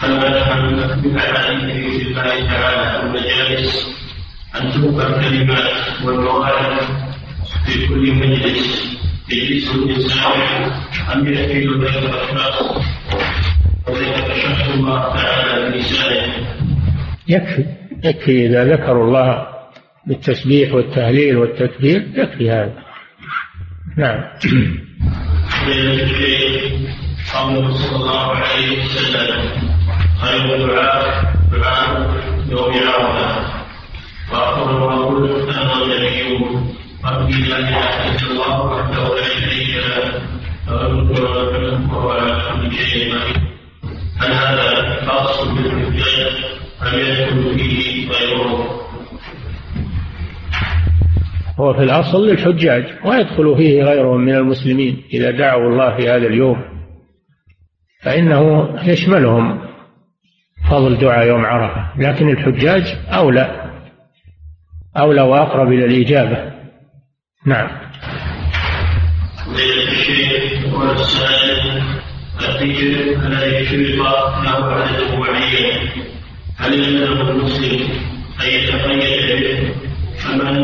هل نفهم عن الله تعالى المجالس أن تبقى الكلمات والمواعظ في كل مجلس يجلس الإنسان أم يحكي بين الأشخاص ويتشهد الله تعالى بلسانه يكفي يكفي إذا ذكروا الله بالتسبيح والتهليل والتكبير يكفي هذا. نعم. قوله صلى الله عليه وسلم. خير الدعاء دعاء يوم عرفه ما قلت أنا النبي ربي لا اله الا الله وحده لا شريك له وهو على كل هل هذا خاص بالحجاج ام يدخل فيه غيره؟ هو في الأصل للحجاج ويدخل فيه غيرهم من المسلمين إذا دعوا الله في هذا اليوم. فإنه يشملهم فضل دعاء يوم عرفة لكن الحجاج أولى أولى وأقرب إلى الإجابة. نعم. ليلة الشيخ والسائل له هل المسلم أن يتقيد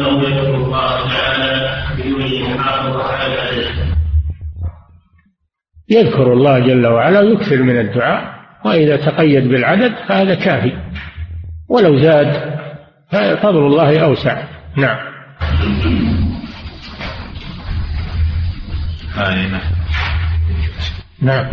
أم يذكر الله تعالى بدون يذكر الله جل وعلا ويكثر من الدعاء وإذا تقيد بالعدد فهذا كافي. ولو زاد ففضل الله أوسع. نعم. نعم.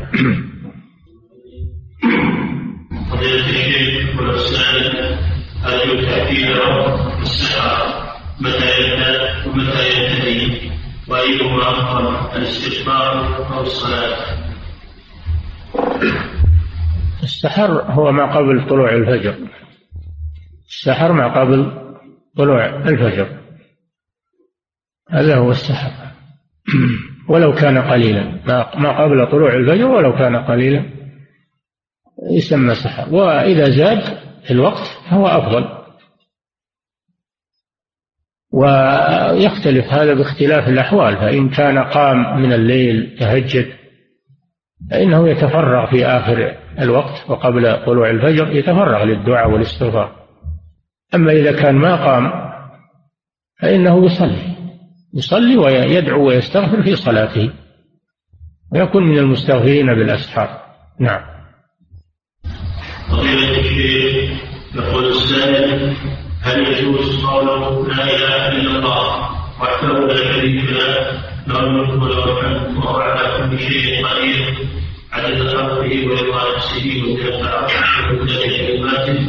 السحر هو ما قبل طلوع الفجر. السحر ما قبل طلوع الفجر. هذا هو السحر. ولو كان قليلا. ما قبل طلوع الفجر ولو كان قليلا. يسمى سحر وإذا زاد في الوقت فهو أفضل. ويختلف هذا باختلاف الأحوال. فإن كان قام من الليل تهجد فإنه يتفرغ في آخر الوقت وقبل طلوع الفجر يتفرغ للدعاء والاستغفار. أما إذا كان ما قام فإنه يصلي. يصلي ويدعو ويستغفر في صلاته. ويكون من المستغفرين بالأسحار. نعم. يقول السائل هل يجوز قوله لا إله إلا الله وحده لا شريك له له الملك وله الحمد وهو على كل شيء قدير عدد خلقه ورضا نفسه عرشه ومدد كلماته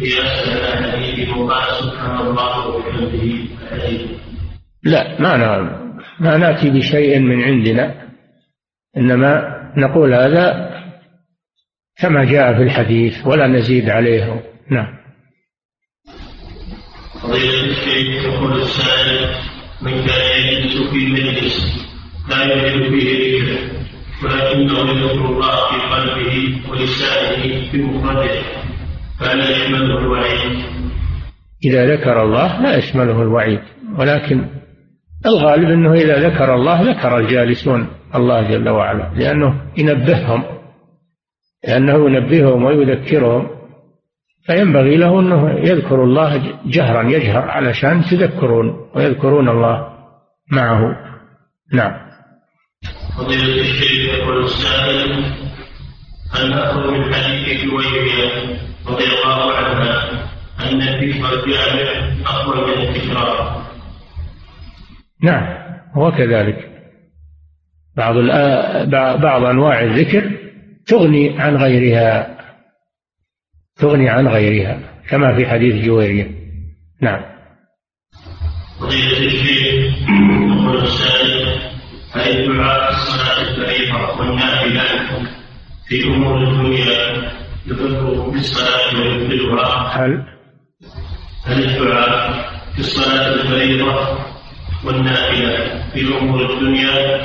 قياسا على حديث وقال سبحان الله وبحمده. الحديث لا ما ما نأتي بشيء من عندنا إنما نقول هذا كما جاء في الحديث ولا نزيد عليه. نعم. فضيلة الشيخ يقول السائل من كان يجلس في مجلس لا يوجد فيه ذكر ولكنه يذكر الله في قلبه ولسانه في مفرده فلا يشمله الوعيد؟ إذا ذكر الله لا يشمله الوعيد ولكن الغالب أنه إذا ذكر الله ذكر الجالسون الله جل وعلا لأنه ينبههم لأنه ينبههم ويذكرهم فينبغي له أنه يذكر الله جهرا يجهر علشان تذكرون ويذكرون الله معه. نعم. فضيلة الشيخ يقول السائل هل نأخذ من حديث جويرية رضي الله عنها أن الذكر الجامع أفضل من التكرار؟ نعم هو كذلك. بعض بعض أنواع الذكر تغني عن غيرها تغني عن غيرها كما في حديث جويرية. نعم. فضيلة الشيخ يقول السائل هل الدعاء في الصلاة الفريضة والنافلة في أمور الدنيا يذكر في الصلاة ويبطلها هل؟ هل الدعاء في الصلاة الفريضة والنافلة في أمور الدنيا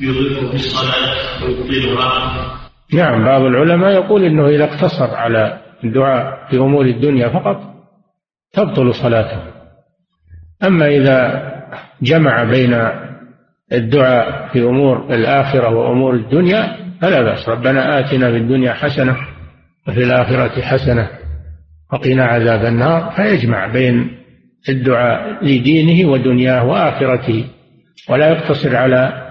يضيف في الصلاة ويبطلها. نعم بعض العلماء يقول إنه إذا اقتصر على الدعاء في أمور الدنيا فقط تبطل صلاته. أما إذا جمع بين الدعاء في أمور الآخرة وأمور الدنيا فلا بأس. ربنا آتنا في الدنيا حسنة وفي الآخرة حسنة وقنا عذاب النار. فيجمع بين الدعاء لدينه ودنياه وآخرته ولا يقتصر على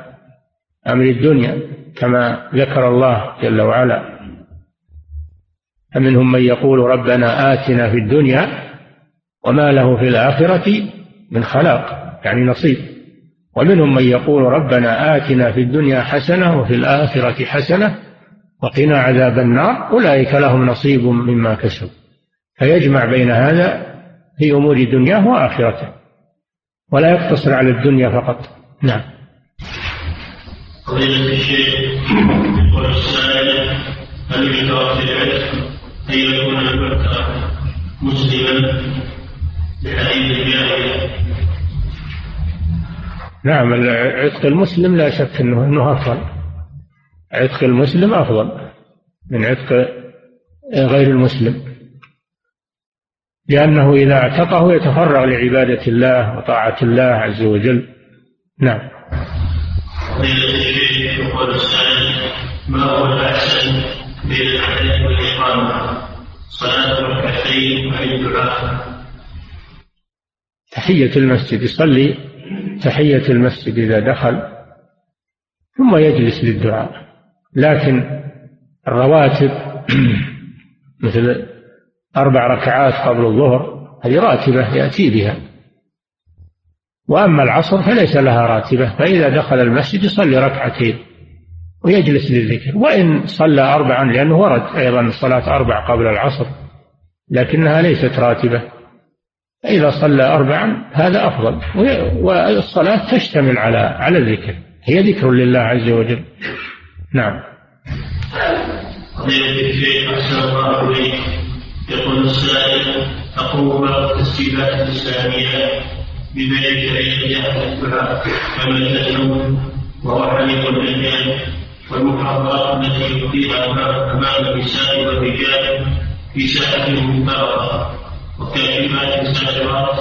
أمر الدنيا كما ذكر الله جل وعلا. فمنهم من يقول ربنا آتنا في الدنيا وما له في الآخرة من خلاق يعني نصيب. ومنهم من يقول ربنا آتنا في الدنيا حسنة وفي الآخرة حسنة وقنا عذاب النار أولئك لهم نصيب مما كسبوا. فيجمع بين هذا في أمور دنياه وآخرته ولا يقتصر على الدنيا فقط. نعم. فضيلة الشيخ يقول السائل هل يشترط في العتق أن يكون الفتى مسلما بحديث الجاهلية؟ نعم عتق المسلم لا شك انه إنه أفضل. عتق المسلم أفضل من عتق غير المسلم. لأنه إذا اعتقه يتفرغ لعبادة الله وطاعة الله عز وجل. نعم. ما هو الأحسن بين صلاة تحية المسجد يصلي. تحية المسجد إذا دخل ثم يجلس للدعاء. لكن الرواتب مثل أربع ركعات قبل الظهر هذه راتبة يأتي بها. وأما العصر فليس لها راتبة فإذا دخل المسجد يصلي ركعتين ويجلس للذكر وإن صلى أربعا لأنه ورد أيضا صلاة أربع قبل العصر لكنها ليست راتبة. فإذا صلى أربعا هذا أفضل والصلاة تشتمل على على الذكر هي ذكر لله عز وجل. نعم. يقول السائل تقوم بعض التسجيلات الإسلامية شريعة الدعاء كما النوم وهو حليق الأجيال والمحاضرات التي يقيمها أمام النساء والرجال في ساحة مفترضة وكاتبات ساحرات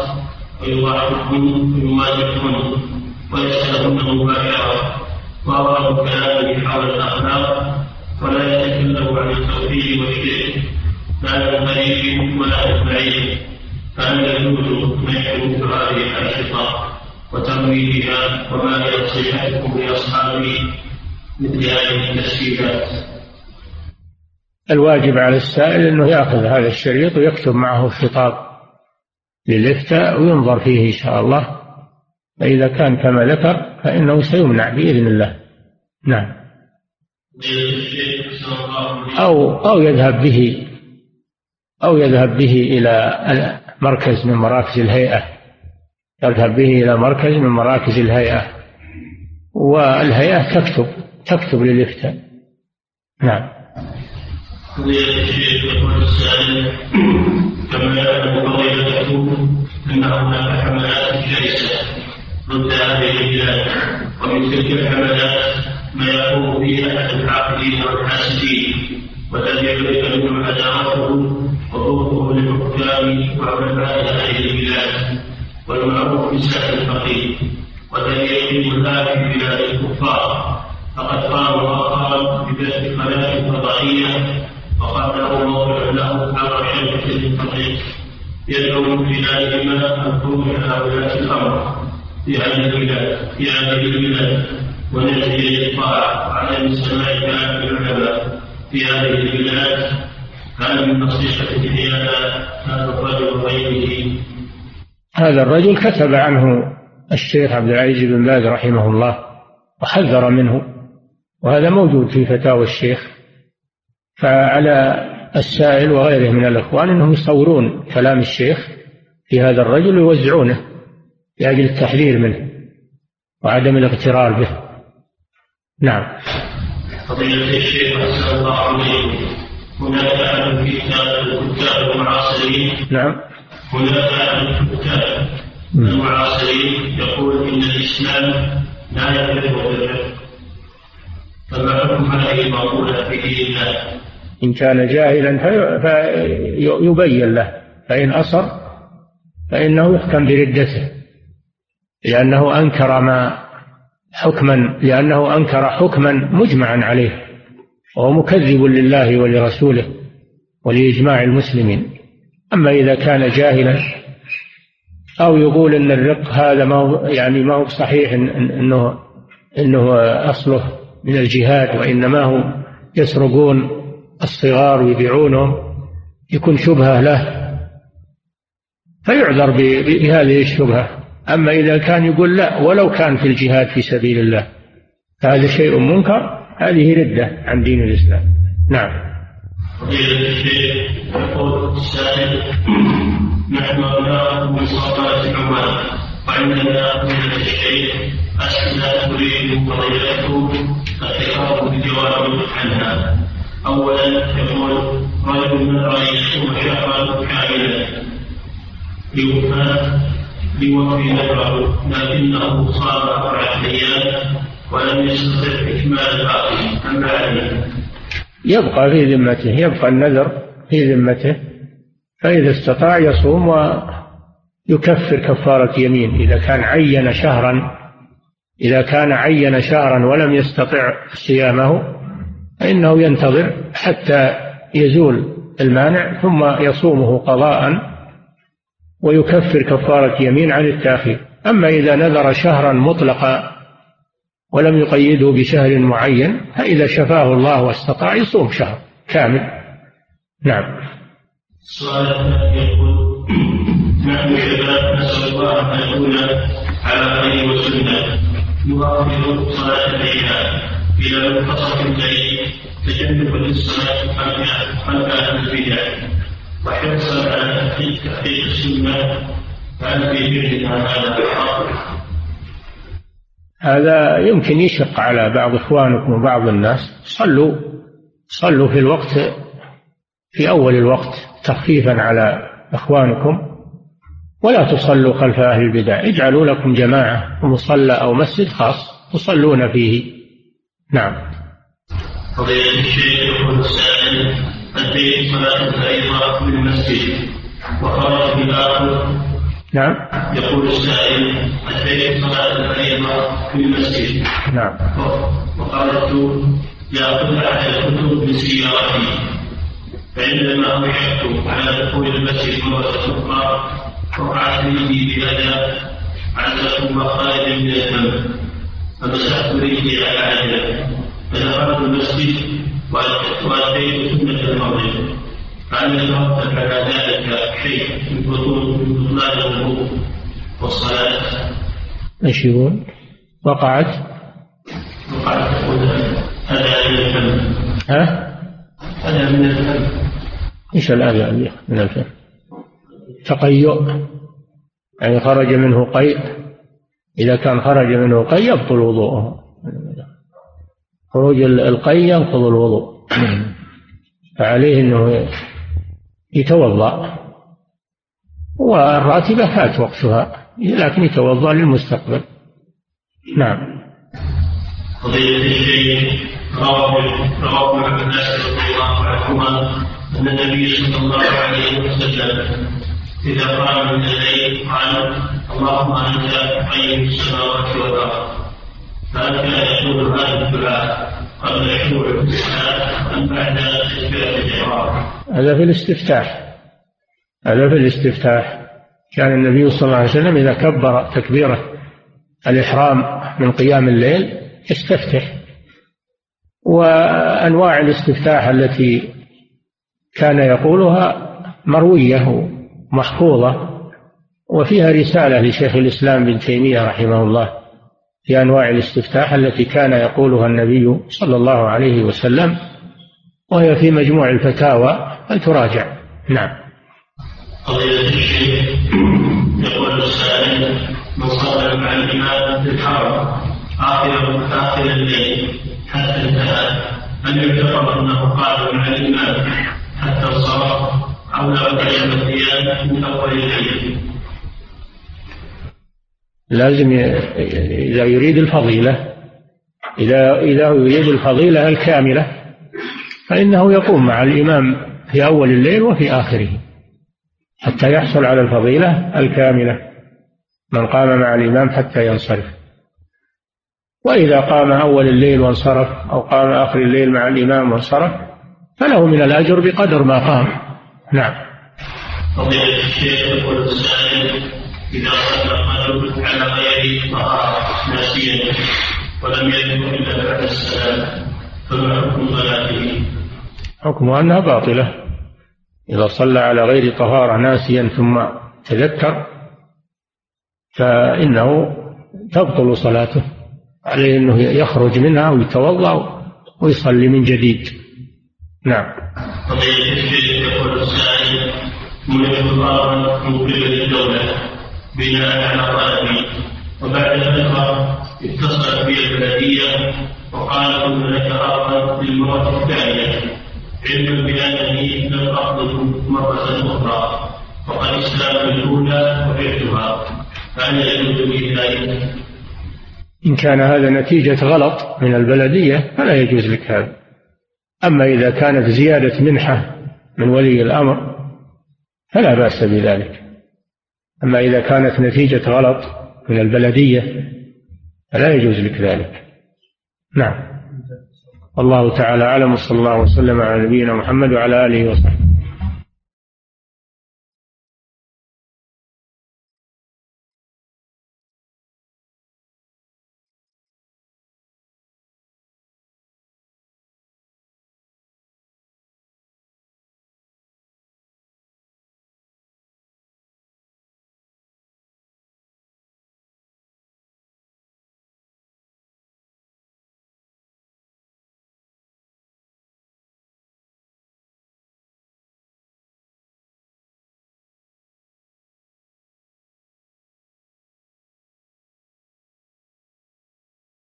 ويضاعفهن ويمازحهن ويسألهن مباشرة. وأظهر الكلام حول الأخلاق ولا يتكلم عن التوحيد والشرك. لا ولا هذه وما هي نصيحتكم لأصحاب مثل هذه التسجيلات؟ الواجب على السائل أنه يأخذ هذا الشريط ويكتب معه خطاب للإفتاء وينظر فيه إن شاء الله. فإذا كان كما ذكر فإنه سيمنع بإذن الله. نعم. أو أو يذهب به. أو يذهب به إلى مركز من مراكز الهيئة. يذهب به إلى مركز من مراكز الهيئة. والهيئة تكتب تكتب للإفتاء. نعم. ومن تلك الحملات ما يقوم به أحد الحاقدين والحاسدين والذي يدرك منهم عداوته وخوفه للحكام وعلماء هذه البلاد والمعروف بسائر الفقير والذي الآن في بلاد الكفار. فقد قام آخر بذات خلاف فضائية وقال له موضع له على شركة الفقير يدعو من خلالهما الخروج على ولاة الأمر في هذه البلاد في هذه البلاد. ونجزي الطاعة وعدم السماع كلام العلماء في هذه البلاد. هل من نصيحة هذا هذا الرجل وغيره. هذا الرجل كتب عنه الشيخ عبد العزيز بن باز رحمه الله وحذر منه وهذا موجود في فتاوى الشيخ. فعلى السائل وغيره من الإخوان أنهم يصورون كلام الشيخ في هذا الرجل ويوزعونه لأجل التحذير منه وعدم الاغترار به. نعم. فضيلة الشيخ الله عليكم هناك الكتاب المعاصرين. نعم. هناك الكتاب المعاصرين يقول إن الإسلام لا يفرق بالفقه فما حكم هذه المقولة في دين الله؟ إن كان جاهلا فيبين له. فإن أصر فإنه يحكم بردته. لأنه أنكر ما حكما لأنه أنكر حكما مجمعا عليه. وهو مكذب لله ولرسوله ولإجماع المسلمين. أما إذا كان جاهلا أو يقول أن الرق هذا ما هو يعني ما هو صحيح أنه أنه أصله من الجهاد وإنما هو يسرقون الصغار ويبيعونهم يكون شبهة له فيعذر بهذه الشبهة. أما إذا كان يقول لا ولو كان في الجهاد في سبيل الله فهذا شيء منكر هذه ردة عن دين الإسلام. نعم. فضيلة الشيخ يقول السائل نحن أبناء صلاة عمان وعندنا من الشيخ أسئلة تريد فضيلته التكرار بالجواب عنها. أولا يقول رجل من رأيته شهرا كاملا. لوفاة لوفي نذره لكنه صام أربعة أيام ولم يستطع إكمال الباقي أما عليه يبقى في ذمته يبقى النذر في ذمته فإذا استطاع يصوم ويكفر كفارة يمين. إذا كان عين شهرا إذا كان عين شهرا ولم يستطع صيامه فإنه ينتظر حتى يزول المانع ثم يصومه قضاء ويكفر كفارة يمين عن التأخير. أما إذا نذر شهرا مطلقا ولم يقيده بشهر معين فإذا شفاه الله واستطاع يصوم شهر كامل. نعم. السؤال يقول نحن شباب نسأل الله أن نكون على خير وسنة نوافق صلاة العشاء إلى منتصف الليل تجنبا للصلاة خلف أهل البدع. وحرصا على تحقيق السنة فهل في فعلنا هذا حق؟ هذا يمكن يشق على بعض إخوانكم وبعض الناس. صلوا صلوا في الوقت في أول الوقت تخفيفا على إخوانكم. ولا تصلوا خلف أهل البدع. اجعلوا لكم جماعة مصلى أو مسجد خاص تصلون فيه. نعم. فضيلة الشيخ يقول السائل أتيت صلاة الفريضة في المسجد وخرج بالآخر نعم. يقول السائل أتيت صلاة الفريضة في المسجد. نعم. وخرجت لآخذ أحد الكتب من سيارتي فعندما أوشكت على دخول المسجد مرة أخرى وقعت رجلي بأذى عزكم خالد من الذنب فمسحت رجلي على عجلة فدخلت المسجد وأتيت سنة المغرب. فهل يترتب على ذلك شيء من بطلان الوضوء والصلاة؟ إيش يقول؟ وقعت. وقعت هذا من الفم. ها؟ هذا من الفم. إيش الآية من الفم؟ تقيؤ. يعني خرج منه قيء. إذا كان خرج منه قيء يبطل وضوءه. خروج القيء ينقض الوضوء. فعليه أنه يتوضأ. والراتبة فات وقتها لكن يتوضأ للمستقبل. نعم. فضيلة الشيخ رواه رواه ناصر رضي الله عنهما أن النبي صلى الله عليه وسلم. إذا قام من الليل قال اللهم أنت قيم السماوات والأرض كان يقول هذا الدعاء هذا في الاستفتاح. هذا في الاستفتاح. كان النبي صلى الله عليه وسلم إذا كبر تكبيرة الإحرام من قيام الليل يستفتح. وأنواع الاستفتاح التي كان يقولها مروية محفوظة وفيها رسالة لشيخ الإسلام بن تيمية رحمه الله. في أنواع الاستفتاح التي كان يقولها النبي صلى الله عليه وسلم وهي في مجموع الفتاوى فتراجع نعم. قضية الشيخ يقول السائل من صلى مع الإمام في الحرم آخر آخر الليل حتى انتهى هل يعتبر أنه قال مع الإمام حتى الصلاة أو لا الثياب من أول الليل؟ لازم إذا يريد الفضيلة إذا إذا يريد الفضيلة الكاملة فإنه يقوم مع الإمام في أول الليل وفي آخره حتى يحصل على الفضيلة الكاملة من قام مع الإمام حتى ينصرف. وإذا قام أول الليل وانصرف أو قام آخر الليل مع الإمام وانصرف فله من الأجر بقدر ما قام. نعم. إذا صلى الرجل على غير طهارة ناسيا ولم يذكر إلا بعد السلام فما حكم صلاته؟ حكمها أنها باطلة. إذا صلى على غير طهارة ناسيا ثم تذكر فإنه تبطل صلاته. عليه أنه يخرج منها ويتوضأ ويصلي من جديد. نعم. قضية الشيخ يقول السائل من قبل الدولة بناء على طلبي وبعد فترة اتصلت بي البلدية وقالت ان لك أرضا للمرة الثانية. علما بانني لم اقبض مرة أخرى. وقد استلمت الأولى وبعتها فهل يجوز به ذلك؟ إن كان هذا نتيجة غلط من البلدية فلا يجوز لك هذا. أما إذا كانت زيادة منحة من ولي الأمر فلا بأس بذلك. أما إذا كانت نتيجة غلط من البلدية فلا يجوز لك ذلك. نعم. والله تعالى أعلم وصلى الله وسلم على نبينا محمد وعلى آله وصحبه.